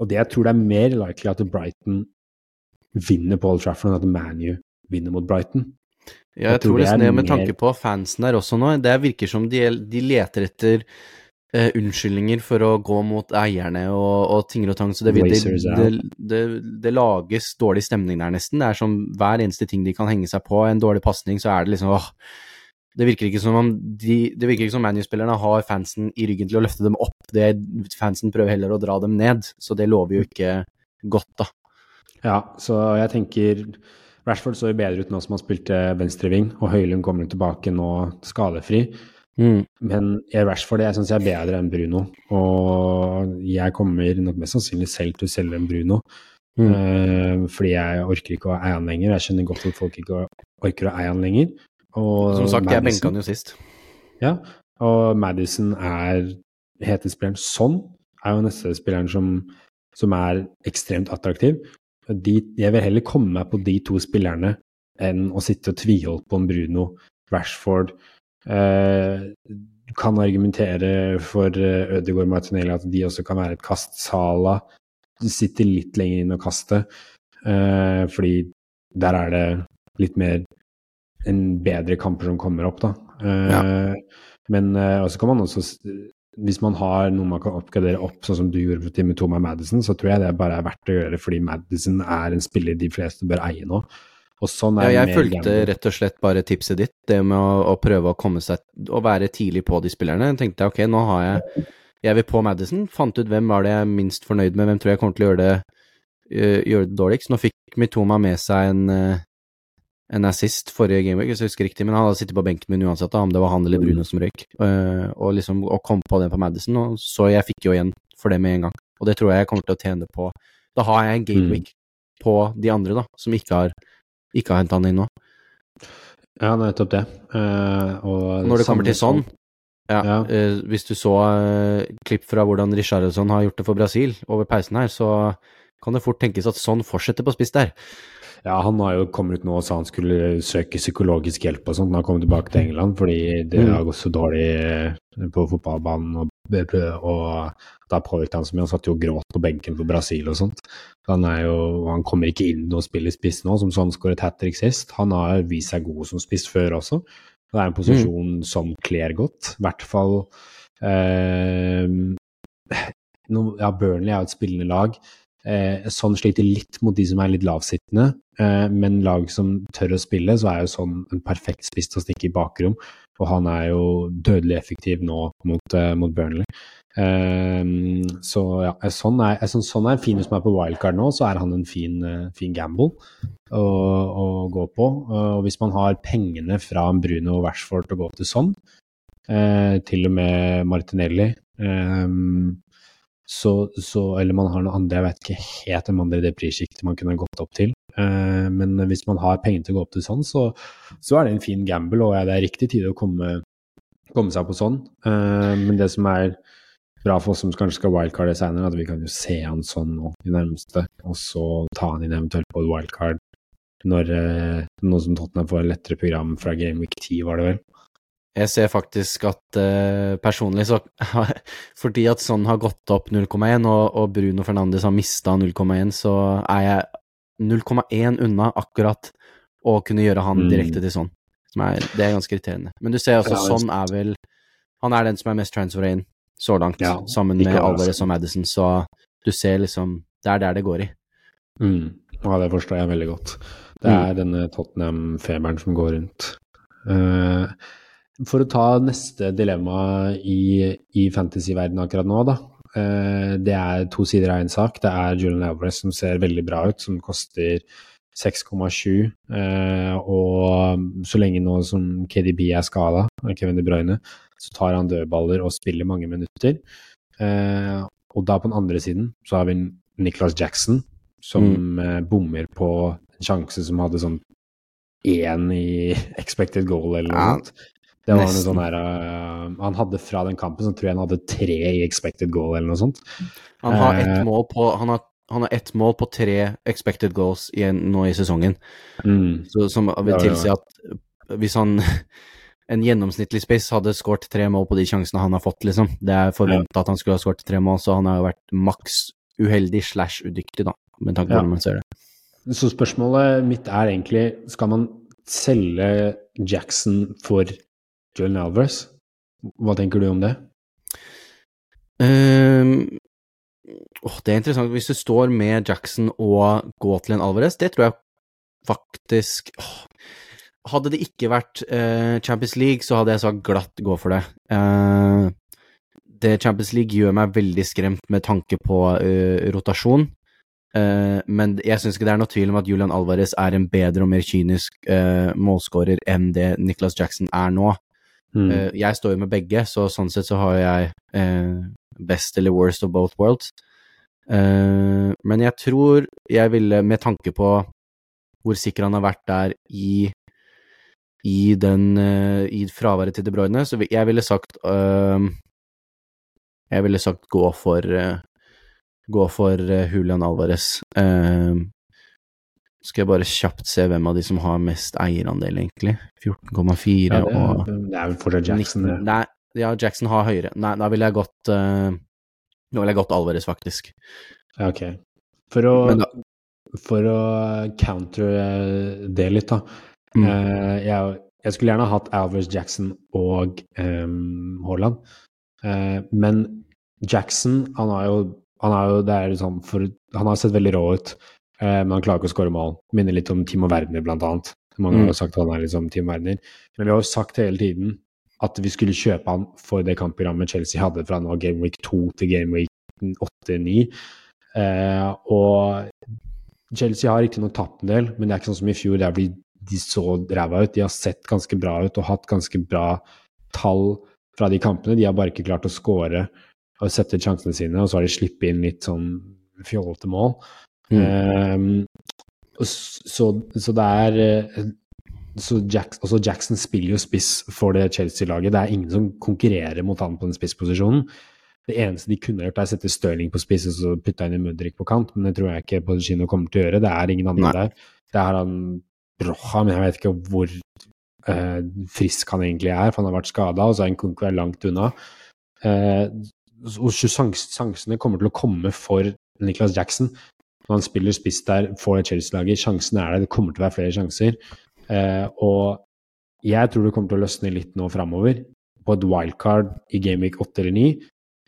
Og det jeg tror det er mer likely at Brighton vinner på Old Trafford enn at ManU vinner mot Brighton. Ja, jeg, Jeg tror tror det det med, mer- tanke på fansen der også nå. Det virker som de, de leter etter uh, unnskyldninger for å gå mot eierne og, og ting og tang. Så det, det, det, det, det lages dårlig stemning der, nesten. Det er som hver eneste ting de kan henge seg på. En dårlig pasning, så er det liksom åh. Det virker ikke som om de, det virker ikke som ManU-spillerne har fansen i ryggen til å løfte dem opp. Det, fansen prøver heller å dra dem ned, så det lover jo ikke godt, da. Ja, så jeg tenker Rashford så jo bedre ut nå som han spilte venstreving, og Høylund kommer tilbake nå skadefri. Mm. Men jeg- Rashford jeg syns jeg er bedre enn Bruno, og jeg kommer nok mest sannsynlig selv til å selge en Bruno. Mm. Uh, fordi jeg orker ikke å eie han lenger. Jeg skjønner godt at folk ikke orker å eie han lenger. Og Som sagt, jeg benka han jo sist. Ja, og Madison er heter spilleren Sånn, er jo neste spilleren som, som er ekstremt attraktiv. De, jeg vil heller komme meg på de to spillerne enn å sitte og tviholde på en Bruno, Rashford. Eh, kan argumentere for eh, Ødegaard Martinelli at de også kan være et kast. Sala sitter litt lenger inn og kaster, eh, fordi der er det litt mer en bedre kamper som kommer opp, da. Eh, Men eh, også kan man også Hvis man har noe man kan oppgradere opp, sånn som du gjorde for Timmy Toma Madison, så tror jeg det bare er verdt å gjøre det fordi Madison er en spiller de fleste bør eie nå. Og sånn er Ja, jeg fulgte rett og slett bare tipset ditt, det med å, å prøve å komme seg Å være tidlig på de spillerne. Jeg tenkte ok, nå har jeg Jeg vil på Madison. Fant ut hvem var det jeg er minst fornøyd med, hvem tror jeg kommer til å gjøre det, øh, gjøre det dårligst. Nå fikk Mitoma med seg en, øh, en assist forrige gameweek, hvis jeg husker riktig, men han hadde sittet på benken min uansett, om det var han eller Bruno som røyk. Uh, og liksom å komme på den på Madison, og så jeg fikk jo igjen for det med en gang. Og det tror jeg jeg kommer til å tjene på. Da har jeg en gameweek på de andre, da, som ikke har ikke har henta han inn nå. Ja, nettopp det. Uh, og Når det kommer til sånn, ja, Ja. Uh, hvis du så klipp fra hvordan Richarlison har gjort det for Brasil over pausen her, så kan det fort tenkes at sånn fortsetter på spiss der. Ja, han har jo kommet ut nå og sa han skulle søke psykologisk hjelp og sånt Han har kommet tilbake til England, fordi det Mm. har gått så dårlig eh, på fotballbanen, og, og da påvirket han så mye. Han satt jo og gråt på benken for Brasil og sånt. Han, jo, han kommer ikke inn og spiller spiss nå, som sånn skåret hat trick sist. Han har vist seg god som spiss før også. Det er en posisjon som kler godt. I hvert fall eh, no, Ja, Burnley er jo et spillende lag. Eh, sånn sliter litt mot de som er litt lavsittende, eh, men lag som tør å spille, så er jo sånn en perfekt spiss til å stikke i bakrom. Og han er jo dødelig effektiv nå mot, eh, mot Burnley. Eh, så ja, sånn er, sånn, sånn er fin som er på wildcard nå, så er han en fin, eh, fin gamble å, å gå på. Og hvis man har pengene fra Bruno og Rashford til å gå til sånn, eh, til og med Martinelli eh, så, så, eller man har noe andre, jeg vet ikke helt hvem andre i det prissjiktet man kunne gått opp til. Eh, men hvis man har penger til å gå opp til sånn, så, så er det en fin gamble, og det er riktig tid å komme, komme seg på sånn. Eh, men det som er bra for oss som kanskje skal wildcarde senere, er at vi kan jo se han sånn nå i nærmeste, og så ta han inn eventuelt på et wildcard når eh, noe som Tottenham får et lettere program fra Game Week 10, var det vel? Jeg ser faktisk at eh, personlig så Fordi at sånn har gått opp 0,1, og, og Bruno Fernandes har mista 0,1, så er jeg 0,1 unna akkurat å kunne gjøre han Mm. direkte til sånn. Er, det er ganske irriterende. Men du ser også, Ja, sånn er vel Han er den som er mest transfera inn så langt, Ja, sammen med. Alvarez og Madison, så du ser liksom Det er der det går i. Mm. Ja, det forstår jeg veldig godt. Det Mm. er denne Tottenham-feberen som går rundt. Eh, for å ta neste dilemma i, i fantasy-verdenen akkurat nå, da. Eh, det er to sider av en sak. Det er Julian Alvarez som ser veldig bra ut, som koster 6,7. Eh, og så lenge nå som KDB er skada, Kevin De Bruyne, så tar han dødballer og spiller mange minutter. Eh, og da på den andre siden så har vi Nicholas Jackson, som mm. bommer på en sjanse som hadde sånn én i expected goal eller noe Ja, sånt. Det var noe sånn her uh, Han hadde fra den kampen, så tror jeg han hadde tre i expected goal eller noe sånt. Han har ett Eh. mål på Han har, han har ett mål på tre expected goals i en, nå i sesongen. Mm. Så, som vil Ja, ja. tilsi at hvis han en gjennomsnittlig spiss hadde skåret tre mål på de sjansene han har fått, liksom. Det er forventa at han skulle ha skåret tre mål, så han har jo vært maks uheldig slash udyktig, da, med tanke på Ja. hvordan man ser det. Så spørsmålet mitt er egentlig skal man selge Jackson for Julian Alvarez? Hva tenker du om det? Um, oh, det er interessant. Hvis du står med Jackson og en Alvarez, det tror jeg faktisk oh. Hadde det ikke vært uh, Champions League, så hadde jeg sagt glatt gå for det. Uh, det Champions League gjør meg veldig skremt med tanke på uh, rotasjon. Men jeg syns ikke det er noe tvil om at Julian Alvarez er en bedre og mer kynisk målskårer enn det Nicholas Jackson er nå. Mm. Uh, jeg står jo med begge, så sånn sett så har jeg uh, best eller worst of both worlds. Uh, men jeg tror jeg ville, med tanke på hvor sikker han har vært der i i den i fraværet til De Bruyne, så jeg ville sagt Jeg ville sagt gå for gå for Julian Alvarez. Skal jeg bare kjapt se hvem av de som har mest eierandel, egentlig. 14,4 Ja, og det, er vel fortsatt Jackson, det. Nei, ja, Jackson har høyere. Nei, da ville jeg gått uh, Nå ville jeg gått Alvarez, faktisk. Ja, ok. For å, da- for å counter eh, det litt, da. Mm. Uh, jeg, jeg skulle gjerne hatt Alvarez, Jackson og um, Haaland. Uh, men Jackson, han har jo, han har jo det er sånn for, Han har sett veldig rå ut, men han klarer ikke å skåre mål. Minner litt om Timo Werner, blant annet. Mange Mm. har sagt at han er liksom Timo Werner. Men vi har jo sagt hele tiden at vi skulle kjøpe han for det kampprogrammet Chelsea hadde fra nå Game Week 2 til Game Week 8-9. Eh, og Chelsea har riktignok tapt en del, men det er ikke sånn som i fjor der de, de så ræva ut. De har sett ganske bra ut og hatt ganske bra tall fra de kampene. De har bare ikke klart å skåre og sette sjansene sine, og så har de sluppet inn litt sånn fjollete mål. Mm. Um, så, så det er eh, så Jackson, også Jackson spiller jo spiss for det Chelsea-laget. Det er ingen som konkurrerer mot han på den spissposisjonen. Det eneste de kunne gjort, er å sette Stirling på spiss og så putte inn en Mudrik på kant, men det tror jeg ikke Pochettino kommer til å gjøre. Det er ingen andre Nei. der. Det er han Brocha, men jeg vet ikke hvor eh, frisk han egentlig er, for han har vært skada, og så er han konkurrent langt unna. Eh, og sjansene kommer til å komme for Niklas Jackson. Når han spiller spiss der, får det Chelsea-laget, sjansen er der, det kommer til å være flere sjanser. Eh, og jeg tror det kommer til å løsne litt nå framover. På et wildcard i Gameweek 8 eller 9.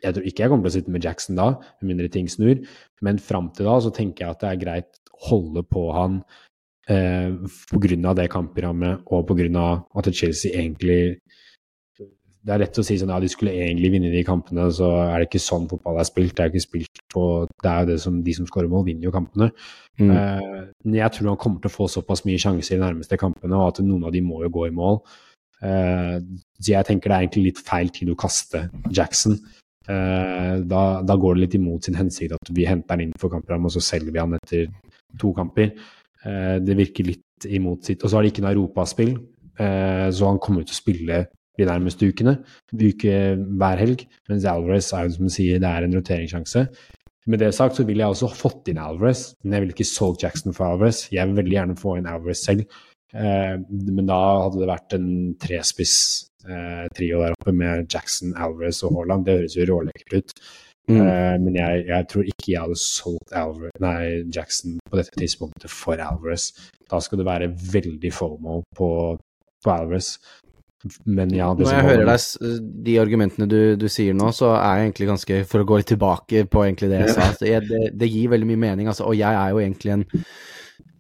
Jeg tror ikke jeg kommer til å sitte med Jackson da, med mindre ting snur. Men fram til da så tenker jeg at det er greit å holde på han eh, pga. det kampprogrammet og pga. at Chelsea egentlig det er lett å si sånn ja, de skulle egentlig vinne de kampene, så er det ikke sånn fotball er spilt. Det er ikke spilt på Det er jo det som de som skårer mål, vinner jo kampene. Mm. Uh, jeg tror han kommer til å få såpass mye sjanser i de nærmeste kampene, og at noen av de må jo gå i mål. Uh, så jeg tenker det er egentlig litt feil tid å kaste Jackson. Uh, da, da, går det litt imot sin hensikt at vi henter han inn for kampprogram, og så selger vi han etter to kamper. det virker litt imot sitt. Og så har de ikke noe europaspill, så han kommer til å spille de nærmeste ukene. Uke hver helg. Mens Alvarez er jo som du sier, det er en roteringssjanse. Med det sagt så ville jeg også fått inn Alvarez, men jeg ville ikke solgt Jackson for Alvarez. Jeg vil veldig gjerne få inn Alvarez selv, eh, men da hadde det vært en trespiss-trio eh, der oppe med Jackson, Alvarez og Haaland. Det høres jo rålekkert ut. Mm. Uh, men jeg, jeg, tror ikke jeg hadde solgt Alvarez, nei, Jackson på dette tidspunktet for Alvarez. Da skal det være veldig FOMO på, på Alvarez. Men ja Når jeg hører deg, de argumentene du, du, sier nå, så er jeg egentlig ganske For å gå litt tilbake på egentlig det jeg sa, jeg, det, det, gir veldig mye mening. Altså, og jeg er jo egentlig en,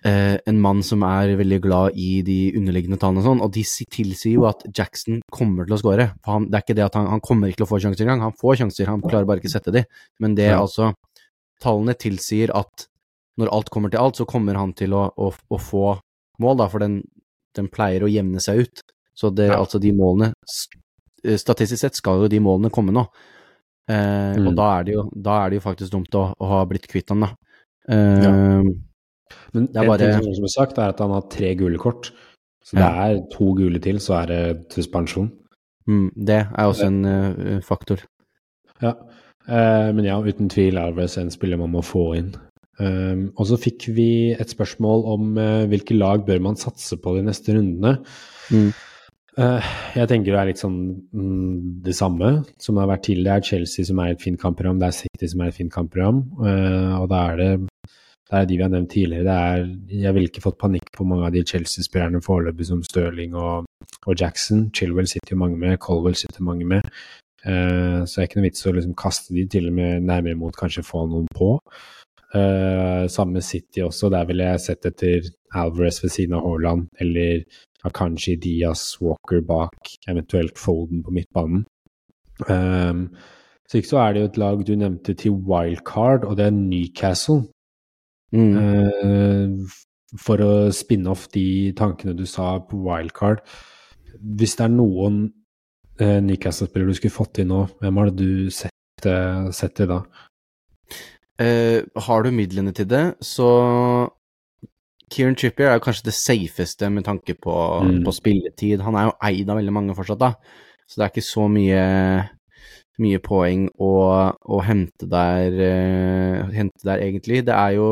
eh, en mann som er veldig glad i de underliggende tallene og sånn, og de tilsier jo at Jackson kommer til å skåre. det er ikke det at han, han kommer ikke til å få sjanser engang, han får sjanser, han klarer bare ikke å sette de. Men det ja. altså Tallene tilsier at når alt kommer til alt, så kommer han til å, å, å få mål, da, for den, den pleier å jevne seg ut. Så det, ja. altså de målene eh, Statistisk sett skal jo de målene komme nå. Eh, mm. Og da er, jo, da er, det jo, faktisk dumt å, å ha blitt kvitt ham, da. Eh, ja. Men det er bare... en ting som er sagt, er at han har tre gule kort. Så det er to gule til, så er det suspensjon. Mm, det er også en uh, faktor. Ja, uh, men ja, uten tvil er det en spiller man må få inn. Um, og så fikk vi et spørsmål om uh, hvilke lag bør man satse på de neste rundene. Mm. Uh, jeg tenker det er litt sånn mm, det samme som det har vært tidligere. Det er Chelsea som er et fint kampprogram, det er City som er et fint kampprogram. Uh, og da er det det er de vi har nevnt tidligere. Er, jeg ville ikke fått panikk på mange av de Chelsea-spillerne foreløpig, som Stirling og, og, Jackson. Chilwell sitter jo mange med, Colwell sitter mange med. Uh, så det er ikke noe vits å liksom kaste de til og med nærmere mot kanskje få noen på. Samme City også, der ville jeg sett etter Alvarez ved siden av Haaland, eller Akanji, Diaz, Walker bak, eventuelt Folden på midtbanen. Um, så ikke så er det jo et lag du nevnte til wildcard, og det er Newcastle. Mm. Uh, for å spinne off de tankene du sa på wildcard. Hvis det er noen uh, Newcastle-spillere du skulle fått inn nå, hvem har det du sett, uh, sett til da? Uh, har du midlene til det, så Kieran Trippier er kanskje det safeste med tanke på, mm. på, spilletid. Han er jo eid av veldig mange fortsatt, da, så det er ikke så mye, mye poeng å, å hente, der, uh, hente, der, egentlig. Det er jo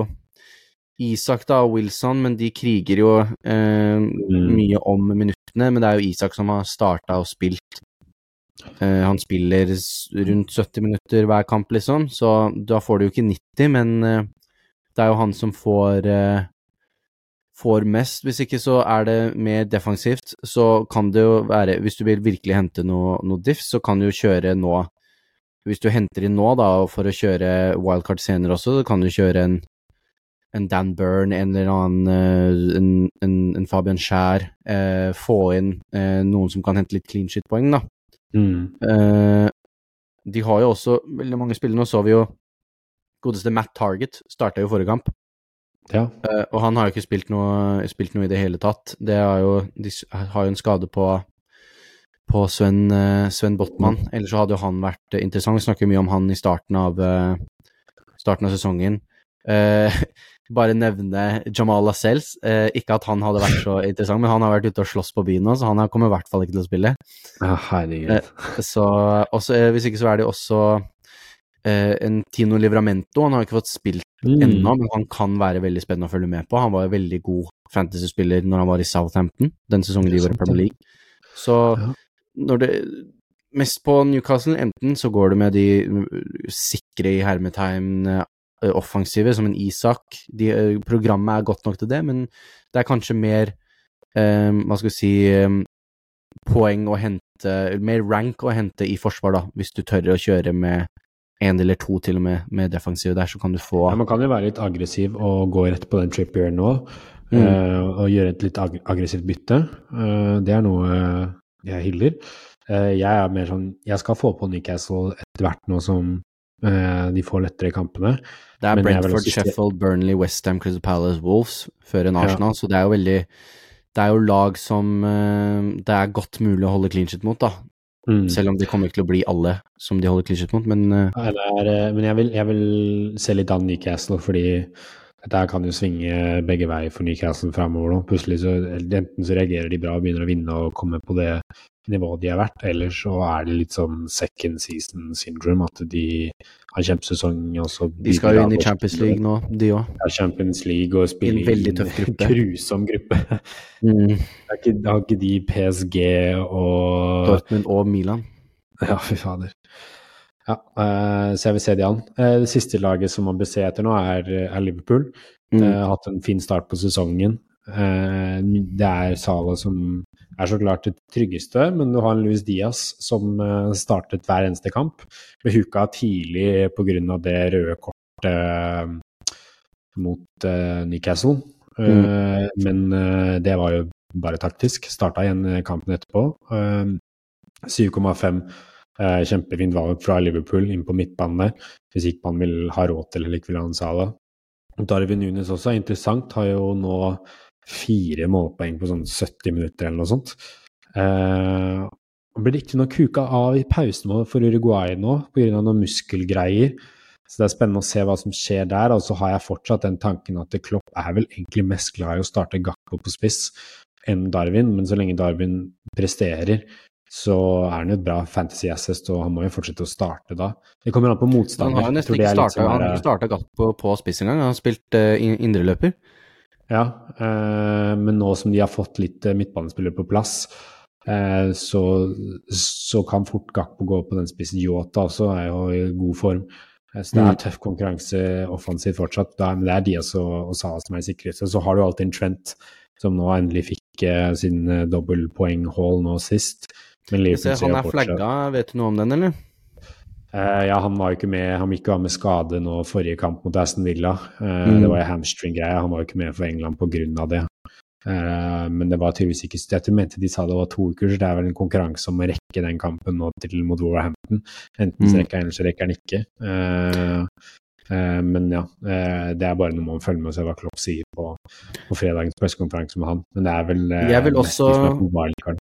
Isak da, og Wilson, men de kriger jo uh, mm. mye om minuttene. Men det er jo Isak som har starta og spilt. Uh, han spiller rundt 70 minutter hver kamp, liksom, så da får du jo ikke 90, men det er jo han som får får mest. Hvis ikke så er det mer defensivt. Så kan det jo være Hvis du vil virkelig hente noe, noe diff, så kan du jo kjøre nå Hvis du henter inn nå, da, for å kjøre wildcard senere også, så kan du kjøre en, en Dan Burn, en eller annen eh, en, en, en Fabian Skjær. Eh, få inn eh, noen som kan hente litt clean shit-poeng, da. Mm. Eh, de har jo også veldig mange spillere. Nå så vi jo godeste Matt Target starta jo forrige kamp. Ja. Uh, og han har jo ikke spilt noe, spilt noe, i det hele tatt. Det er jo, de har jo en skade på, på Sven, uh, Sven Botman. Ellers så hadde jo han vært uh, interessant. Vi snakker mye om han i starten av, starten av sesongen. bare nevne Jamal Lascelles. ikke at han hadde vært så interessant, men han har vært ute og slåss på byen nå, så han kommer i hvert fall ikke til å spille. Ja, herregud. så også, hvis ikke så er det jo også eh, en Tino Livramento. Han har ikke fått spilt Mm. ennå, men han kan være veldig spennende å følge med på. Han var jo veldig god fantasy-spiller når han var i Southampton, den sesongen de var i Premier. League. Så Ja. når det Mest på Newcastle, enten så går det med de sikre i hermetegn uh, offensive, som en Isak. De, uh, programmet er godt nok til det, men det er kanskje mer um, Hva skal vi si um, Poeng å hente Mer rank å hente i forsvar, da, hvis du tør å kjøre med én eller to til og med med defensive der, så kan du få Ja, man kan jo være litt aggressiv og gå rett på den Trippier nå, Mm. eh, og gjøre et litt ag aggressivt bytte. Eh, det er noe jeg hyller. Eh, jeg er mer sånn Jeg skal få på Newcastle etter hvert nå som eh, de får lettere kampene. Det er Brentford, også Sheffield, Burnley, Westham, Crystal Palace, Wolves før en Ja. Så det er jo veldig Det er jo lag som eh, det er godt mulig å holde clean shit mot, da. Mm. Selv om det kommer ikke til å bli alle som de holder klisjet mot, men uh... Nei, det er, eh, men jeg vil, jeg vil se litt an Newcastle, fordi dette her kan jo svinge begge veier for Newcastle framover nå. Plutselig så enten så reagerer de bra og begynner å vinne og komme på det nivået de har vært, Ellers så er det litt sånn second season syndrome, at de har kjempesesong de skal jo inn i Champions League nå, de òg. Ja, Champions League og spille I en veldig tøff gruppe. grusom gruppe. Mm. Er ikke, har ikke de PSG og Dortmund og Milan. Ja, fy fader. Ja, eh, så jeg vil se de an. Eh, det siste laget som man bør se etter nå, er, er Liverpool. Mm. Eh, hatt en fin start på sesongen. Eh, det er Sala som er så klart det tryggeste, men du har en Luis Diaz som eh, startet hver eneste kamp. Ble huka tidlig pga. det røde kortet eh, mot Newcastle. mm. Men det var jo bare taktisk. Starta igjen kampen etterpå. Eh, 7,5 eh, kjempefint valg fra Liverpool inn på midtbanen der, hvis ikke man vil ha råd til eller ikke vil ha en Sala. Darwin Nunes også, interessant, har jo nå fire målpoeng på sånn 70 minutter eller noe sånt. Eh, han ble riktignok kuka av i pausen for Uruguay nå pga. noen muskelgreier. Så det er spennende å se hva som skjer der. Og så har jeg fortsatt den tanken at Klopp er vel egentlig mest glad i å starte Gakko på spiss enn Darwin, men så lenge Darwin presterer, så er han jo et bra fantasy assist, og han må jo fortsette å starte da. Det kommer an på Han har jo nesten ikke starta, Gakko Gakpo på spiss engang. Han har spilt uh, indreløper. Ja, eh, men nå som de har fått litt eh, midtbanespillere på plass, eh, så, så kan fort Gakpo gå på den spissen. Yota også er jo i god form. Så det er Mm. tøff konkurranse offensivt fortsatt. Da, men det er Diaz og, og Salah som er sikkerhet. Så har du alltid en Trent som nå endelig fikk sin dobbeltpoeng-hall nå sist. Men Liverpool ser, fortsatt han er flagga, vet du noe om den, eller? Eh, ja, han var jo ikke med, han gikk jo av med skade nå forrige kamp mot Aston Villa. Uh, Mm. Det var jo hamstring-greie, han var jo ikke med for England pga. det. Uh, men det var tydeligvis ikke Jeg mente de sa det var to uker, så det er vel en konkurranse om å rekke den kampen nå til mot Wolverhampton. Enten Mm. rekker han, eller så rekker han ikke. Men ja, det er bare noe man følger med og ser hva Klopp sier på, på fredagens pressekonferanse med han. Men det er vel uh, Jeg vil også-.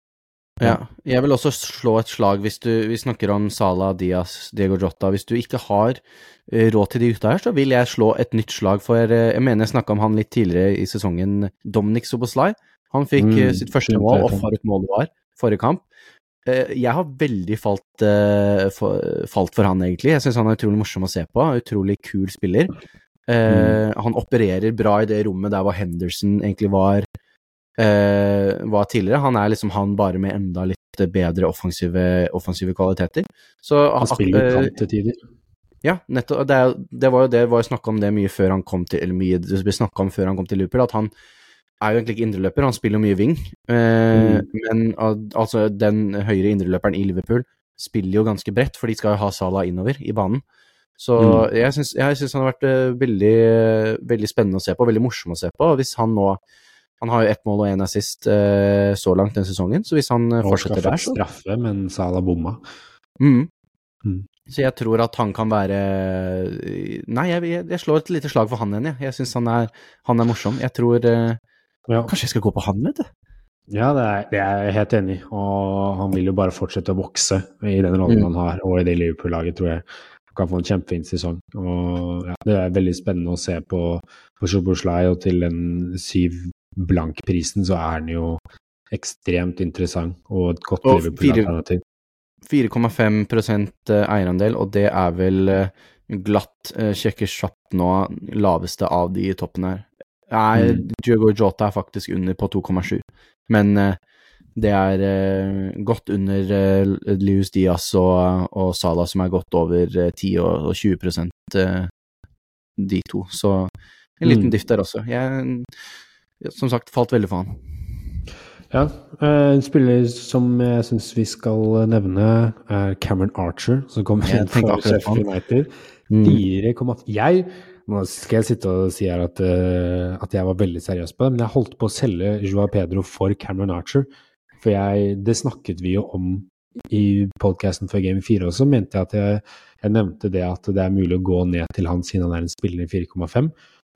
Ja. Jeg vil også slå et slag hvis du Vi snakker om Salah, Diaz, Diego Jota. Hvis du ikke har eh, råd til de gutta her, så vil jeg slå et nytt slag for eh, Jeg mener jeg snakka om han litt tidligere i sesongen, Dominic Soboslai. Han fikk Mm, eh, sitt første mål, og for et mål det var, forrige kamp. Jeg har veldig falt, falt for han, egentlig. Jeg syns han er utrolig morsom å se på. Utrolig kul spiller. Mm. Han opererer bra i det rommet der hvor Henderson egentlig var var tidligere. Han er liksom han bare med enda litt bedre offensive, offensive kvaliteter. Så Han spiller eh, kant til tider. ja, nettopp. Det, det var jo det var snakka om det mye før han kom til Eller mye det ble om før han kom til Liverpool, at han er jo egentlig ikke indreløper, han spiller mye wing. Eh, Men altså, den høyre indreløperen i Liverpool spiller jo ganske bredt, for de skal jo ha Salah innover i banen. Så Mm. jeg syns han har vært eh, veldig, veldig spennende å se på, veldig morsom å se på. Og hvis han nå Han har jo ett mål og én assist uh, så langt den sesongen, så hvis han uh, fortsetter der, så straffe, men Salah bomma. Mm. Mm. Så jeg tror at han kan være Nei, jeg, jeg, slår et lite slag for han igjen, jeg. Jeg syns han, han er morsom. Jeg tror uh, Ja. Kanskje jeg skal gå på han, vet du. Ja, det er, det er jeg helt enig i. Og han vil jo bare fortsette å vokse i den rollen Mm. han har, og i det Liverpool-laget tror jeg han kan få en kjempefin sesong. Og ja, Det er veldig spennende å se på, på Szoboszlai, og til den syv blank-prisen så er den jo ekstremt interessant og et godt Liverpool-alternativ. 4,5% eierandel, og det er vel glatt sjekker kjapt nå laveste av de toppene her. Nei, mm. Diogo Jota er faktisk under på 2,7, men det er godt under uh, Diaz og, og Salah, som er godt over 10 og, og 20% de to. Så en liten mm. diff der også. Jeg, som sagt, falt veldig for han. Ja. Eh, en spiller som jeg syns vi skal nevne, er Cameron Archer, som kommer inn fra Sheffield United. Mm. jeg nå skal jeg sitte og si her at, uh, at, jeg var veldig seriøs på det, men jeg holdt på å selge Joa Pedro for Cameron Archer. For jeg, det snakket vi jo om i podkasten før Game 4 også, mente jeg at jeg, jeg, nevnte det at det er mulig å gå ned til han siden han er en spiller i 4,5.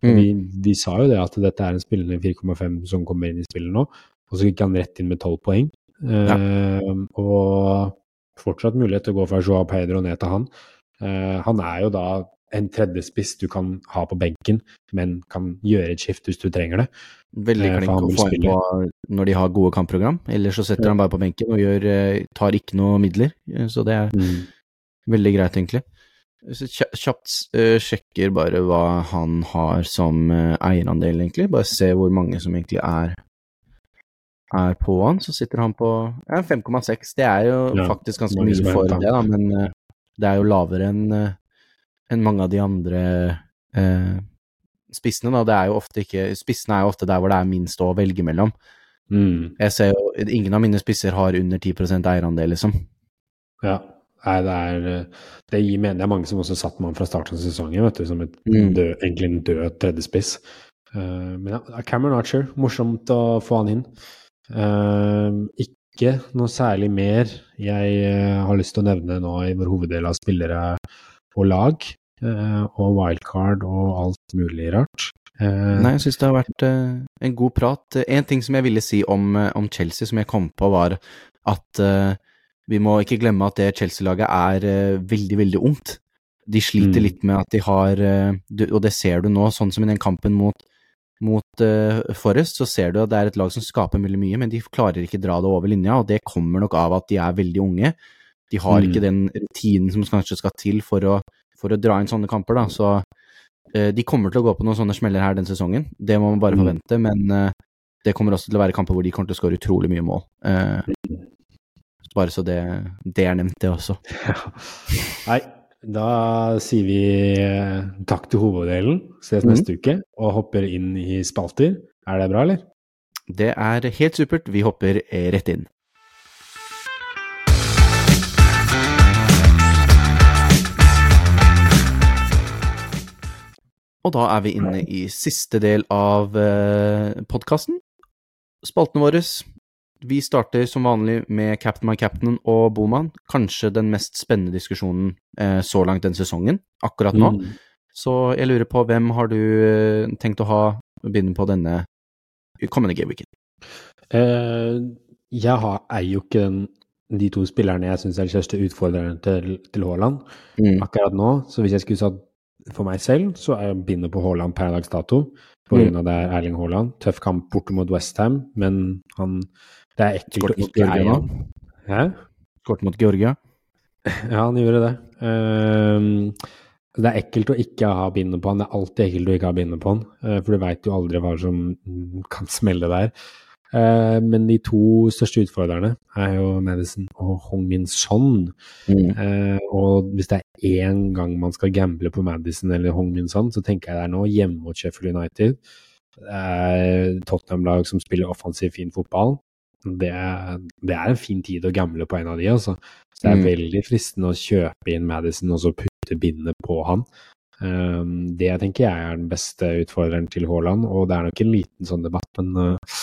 Mm. Vi, vi, sa jo det at dette er en spiller i 4,5 som kommer inn i spillet nå, og så gikk han rett inn med 12 poeng. Ja. Uh, og fortsatt mulighet til å gå fra Joao Pedro ned til han. Eh, han er jo da en tredjespiss du kan ha på benken, men kan gjøre et skift hvis du trenger det. Veldig eh, klink å få inn på når de har gode kampprogram, ellers så setter ja. han bare på benken og gjør, tar ikke noe midler. Så det er mm. veldig greit, egentlig. Så kjapt uh, sjekker bare hva han har som uh, eierandel, egentlig. Bare se hvor mange som egentlig er, er på han. Så sitter han på ja, 5,6. Det er jo ja, faktisk ganske mye for det, da, men uh, det er jo lavere enn en mange av de andre spissene. Da. Det er jo ofte ikke Spissene er jo ofte der hvor det er minst å velge mellom. Mm. Jeg ser jo Ingen av mine spisser har under 10% eierandel, liksom. Ja. Nei, det er Det gir mening. Det er mange som også satt med han fra starten av sesongen, vet du, som et mm. død, egentlig en død tredjespiss. Uh, men ja, Cameron Archer, morsomt å få han inn. Uh, ikke noe særlig mer jeg uh, har lyst til å nevne nå i vår hoveddel av spillere og lag. og wildcard og alt mulig rart. Nei, jeg syns det har vært en god prat. En ting som jeg ville si om, om Chelsea, som jeg kom på, var at vi må ikke glemme at det Chelsea-laget er uh, veldig, veldig ungt. De sliter mm. litt med at de har uh, Og det ser du nå, sånn som i den kampen mot, mot uh, Forest, så ser du at det er et lag som skaper veldig mye, men de klarer ikke dra det over linja, og det kommer nok av at de er veldig unge. De har mm. ikke den rutinen som kanskje skal til for å, for å dra inn sånne kamper, da. Så de kommer til å gå på noen sånne smeller her den sesongen, det må man bare mm. forvente, men det kommer også til å være kamper hvor de kommer til å skåre utrolig mye mål. Bare så det, det er nevnt, det også. Ja. Nei, da sier vi eh, takk til hoveddelen, ses mm. neste uke, og hopper inn i spalter. Er det bra, eller? Det er helt supert. Vi hopper eh, rett inn. Og da er vi inne i siste del av eh, podkasten. Spaltene våre vi starter som vanlig med Captain My Captain og Boman. Kanskje den mest spennende diskusjonen eh, så langt den sesongen, akkurat nå. Mm. Så jeg lurer på, hvem har du eh, tenkt å ha begynne på denne kommende gameweeken? Uh, jeg har, er jo ikke den, de to spillerne jeg syns er de største utfordreren til, til Haaland mm. akkurat nå. Så hvis jeg skulle satt for meg selv, så er jeg begynner på Haaland per dags dato. På grunn mm. av det er Erling Haaland. Tøff kamp borte mot Westham, men han det er ekkelt å ikke eie han. Hæ? Kort mot Georgia? Ja, han gjorde det. Uh, det er ekkelt å ikke ha bindet på han. Det er alltid ekkelt å ikke ha bindet på han, uh, for du veit jo aldri hva som kan smelle der. Uh, men de to største utfordrerne er jo Madison og Hong Min Son. Mm. Uh, og hvis det er én gang man skal gamble på Madison eller Hong Min Son, så tenker jeg det er nå hjemme mot Sheffield United. Det er Tottenham-lag som spiller offensiv, fin fotball det, det, er en fin tid å gamble på en av de, altså. Så det er mm. veldig fristende å kjøpe inn Madison og så putte bindet på han. Um, det tenker jeg er den beste utfordreren til Haaland, og det er nok en liten sånn debatt, men uh,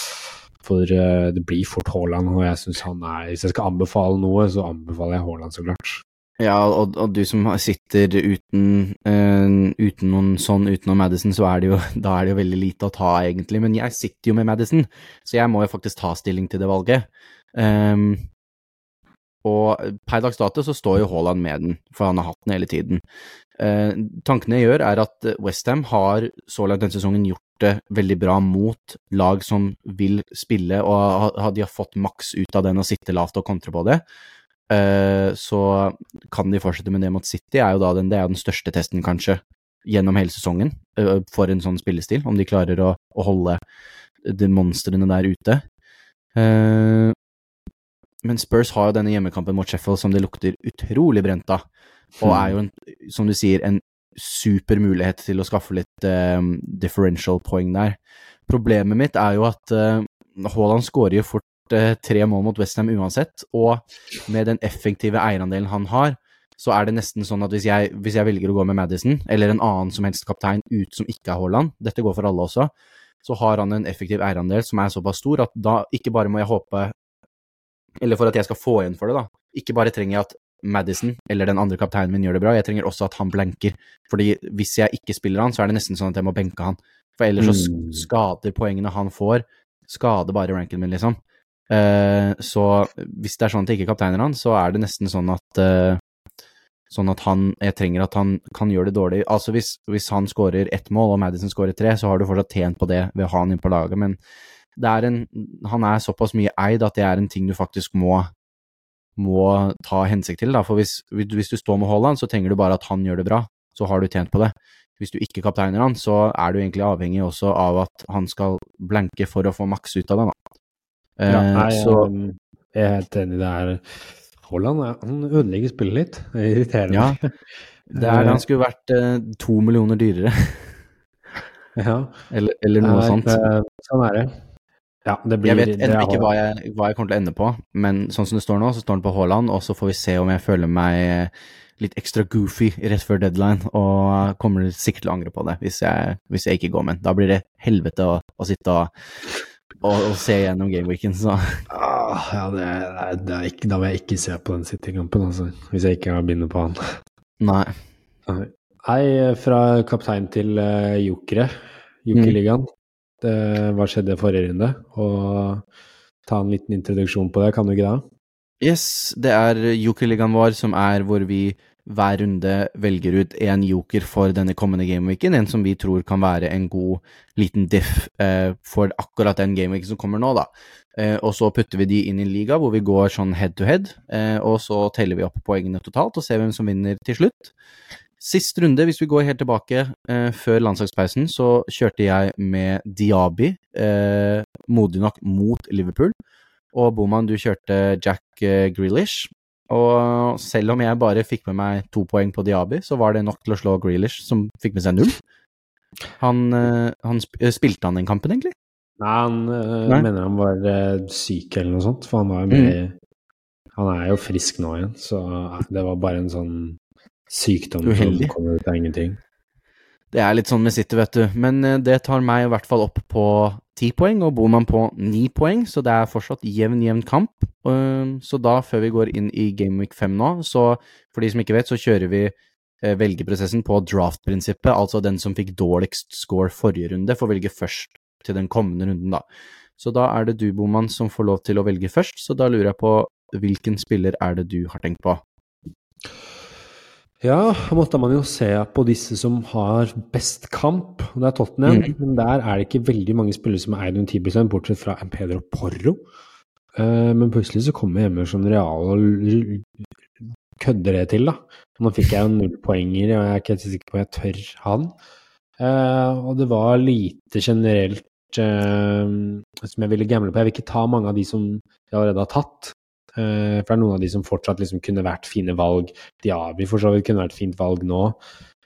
for uh, det blir fort Haaland, og jeg syns han er Hvis jeg skal anbefale noe, så anbefaler jeg Haaland, så klart. Ja, og, og, du som sitter uten, uh, uten noen sånn utenom Madison, så er det jo, da er det jo veldig lite å ta, egentlig. Men jeg sitter jo med Madison, så jeg må jo faktisk ta stilling til det valget. Um, og per dags dato så står jo Haaland med den, for han har hatt den hele tiden. Uh, tankene jeg gjør, er at Westham har så langt denne sesongen gjort det veldig bra mot lag som vil spille, og de har fått maks ut av den å sitte lavt og kontre på det. Så kan de fortsette med det mot City, er jo da den, det er den største testen, kanskje, gjennom hele sesongen for en sånn spillestil, om de klarer å, å holde de monstrene der ute. Men Spurs har jo denne hjemmekampen mot Sheffield som det lukter utrolig brent av, og er jo, en, som du sier, en super mulighet til å skaffe litt um, differential poeng der. Problemet mitt er jo at Haaland skårer jo fort tre mål mot Westham uansett, og med den effektive eierandelen han har, så er det nesten sånn at hvis jeg, hvis jeg velger å gå med Madison, eller en annen som helst kaptein ut som ikke er Haaland, dette går for alle også, så har han en effektiv eierandel som er såpass stor at da ikke bare må jeg håpe Eller for at jeg skal få igjen for det, da. Ikke bare trenger jeg at Madison eller den andre kapteinen min gjør det bra, jeg trenger også at han blanker. Fordi hvis jeg ikke spiller han, så er det nesten sånn at jeg må benke han. For ellers så Mm. skader poengene han får, skader bare ranken min, liksom. Eh, så hvis det er sånn at jeg ikke kapteiner han, så er det nesten sånn at eh, Sånn at han Jeg trenger at han kan gjøre det dårlig. Altså hvis, hvis han skårer ett mål og Madison skårer tre, så har du fortsatt tjent på det ved å ha han inn på laget, men er en Han er såpass mye eid at det er en ting du faktisk må må ta hensikt til, da. For hvis, hvis du står med Haaland, så trenger du bare at han gjør det bra, så har du tjent på det. Hvis du ikke kapteiner han, så er du egentlig avhengig også av at han skal blanke for å få maks ut av det, da. Ja, Eh, nei, så um, jeg er helt enig. Det er Haaland er- han ødelegger spillet litt. Det er irriterende. ja, det er det. Han skulle vært eh, to millioner dyrere, Ja, eller, eller noe sånt. Sånn er det. Ja, det blir Jeg vet ennå ikke hva jeg, hva jeg kommer til å ende på, men sånn som det står nå, så står den på Haaland, og så får vi se om jeg føler meg eh, litt ekstra goofy rett før deadline, og kommer sikkert til å angre på det hvis jeg, hvis jeg ikke går med den. Da blir det helvete å, å sitte og, og, å se gjennom gameweeken, så Ah, ja, det det er ikke, da vil jeg ikke se på den City-kampen, altså. Hvis jeg ikke har bindet på han. nei. Nei, Nei, fra kaptein til uh, jokere, Jokerligaen. Mm. Hva skjedde forrige runde? Og ta en liten introduksjon på det, kan du ikke det? Yes, det er jokerligaen vår, som er hvor vi hver runde velger ut en joker for denne kommende gameweeken, en som vi tror kan være en god liten diff eh, for akkurat den gameweeken som kommer nå, da. Eh, og så putter vi de inn i liga hvor vi går sånn head to head, eh, og så teller vi opp poengene totalt og ser hvem som vinner til slutt. Sist runde, hvis vi går helt tilbake eh, før landslagspausen, så kjørte jeg med Diaby, eh, modig nok, mot Liverpool. Og Boman, du kjørte Jack eh, Grealish. Og selv om jeg bare fikk med meg to poeng på Diaby, så var det nok til å slå Grealish, som fikk med seg null. Han, eh, han eh, Spilte han den kampen, egentlig? Nei, han eh, Nei. mener han var syk eller noe sånt, for han var jo med Han er jo frisk nå igjen, så det var bare en sånn sykdom Uheldig. som kommer ut av ingenting. Det er litt sånn med City, vet du. Men det tar meg i hvert fall opp på ti poeng, og Boman på ni poeng, så det er fortsatt jevn, jevn kamp. Um, Så da, før vi går inn i Game Week 5 nå, så for de som ikke vet, så kjører vi velgeprosessen velgerprosessen på draft-prinsippet, altså den som fikk dårligst score forrige runde, får velge først til den kommende runden, da. Så da er det du, Boman, som får lov til å velge først, så da lurer jeg på hvilken spiller er det du har tenkt på? Ja, da måtte man jo se på disse som har best kamp. Det er Tottenham, Mm. men der er det ikke veldig mange spillere som er eid under 10 bortsett fra Pedro Porro. Uh, men plutselig så kommer hjemme som Real og kødder det til, da. Nå fikk jeg jo null poenger, og jeg er ikke helt sikker på om jeg tør han. Uh, og det var lite generelt uh, som jeg ville gamble på. Jeg vil ikke ta mange av de som jeg allerede har tatt. Eh, for det er noen av de som fortsatt liksom kunne vært fine valg. Diaby for så vidt kunne vært fint valg nå.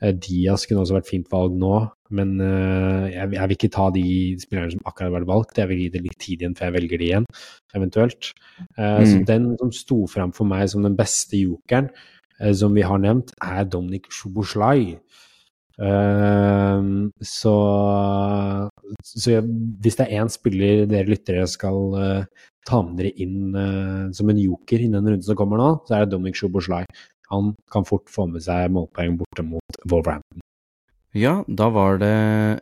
Eh, Diaz kunne også vært fint valg nå. Men eh, jeg, jeg vil ikke ta de spillerne som akkurat har vært valgt. Jeg vil gi det litt tid igjen før jeg velger de igjen, eventuelt. Mm. Så den som sto fram for meg som den beste jokeren, som vi har nevnt, er Dominic Sjoboslaj. Uh, så så jeg, hvis det er én spiller dere lyttere skal eh, ta med dere inn uh, som en joker i den runden som kommer nå, så er det Dominic Shoboslai. Han kan fort få med seg målpoeng borte mot Wolverhampton. Ja, da var det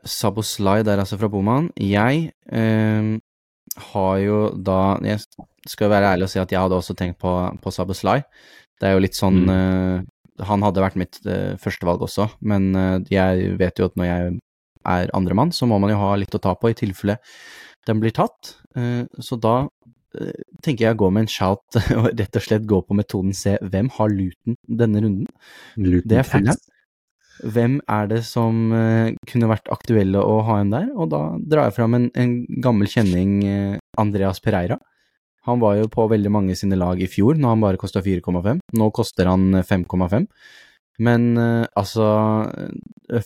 Saboslai der altså fra Boman. Jeg eh, har jo da Jeg skal være ærlig og si at jeg hadde også tenkt på, på Saboslai. Det er jo litt sånn eh, Han hadde vært mitt eh, førstevalg også, men eh, jeg vet jo at når jeg er andremann, så må man jo ha litt å ta på i tilfelle den blir tatt. Eh, så da tenker jeg å gå med en shout og rett og slett gå på metoden se hvem har Luton denne runden. Luton Det er Fulham. Hvem er det som eh, kunne vært aktuelle å ha en der? Og da drar jeg fram en, en gammel kjenning, eh, Andreas Pereira. Han var jo på veldig mange sine lag i fjor, når han bare kosta 4,5. Nå koster han eh, 5,5. Men eh, altså,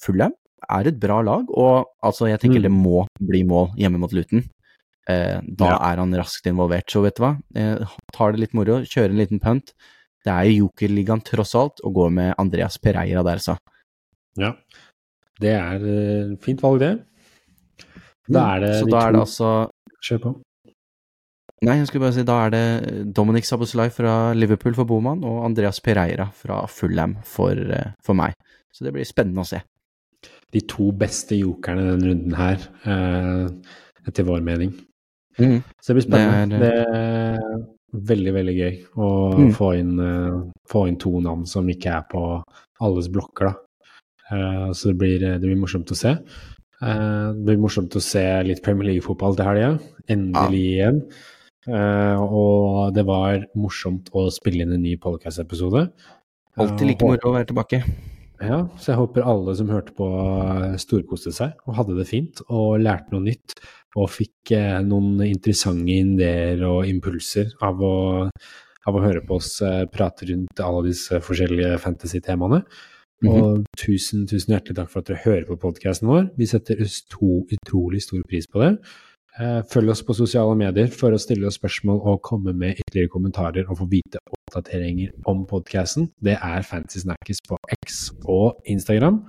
Fullham er et bra lag, og altså, jeg tenker Mm. det må bli mål hjemme mot Luton. Eh, da Ja. er han raskt involvert, så vet du hva. Eh, tar det litt moro, kjører en liten punt. Det er jo Jokerligaen tross alt, og går med Andreas Pereira der, så. Ja. Det er uh, fint valg, det. Da er det så da er det altså Kjør på. Nei, jeg skulle bare si da er det Dominic Saboslai fra Liverpool for Boman og Andreas Pereira fra Fulham for, uh, for meg. Så det blir spennende å se. De to beste jokerne denne runden her, uh, etter vår mening. Så det blir spennende. Det Det er, veldig, veldig gøy å Mm. få, inn, eh, få inn to navn som ikke er på alles blokker. Eh, så det blir, det blir morsomt å se. Uh, det blir morsomt å se litt Premier League-fotball til helga. Endelig igjen. Uh, og det var morsomt å spille inn en ny podcast-episode. Alltid Eh, like moro å være tilbake. ja, så jeg håper alle som hørte på, storkoste seg og hadde det fint og lærte noe nytt. Og fikk eh, noen interessante ideer og impulser av å, av å høre på oss eh, prate rundt alle disse forskjellige fantasy-temaene. Mhm. Og tusen, tusen hjertelig takk for at dere hører på podkasten vår. Vi setter to, utrolig stor pris på det. Eh, Følg oss på sosiale medier for å stille oss spørsmål og komme med ytterligere kommentarer og få vite oppdateringer om podkasten. Det er Fantasy Snackers på X og Instagram.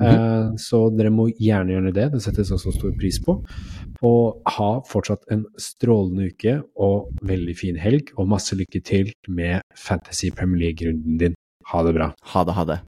Eh, Så dere må gjerne gjøre det. Det settes også stor pris på. Og ha fortsatt en strålende uke og veldig fin helg, og masse lykke til med Fantasy Premier League-runden din. Ha det bra. Ha det, ha det.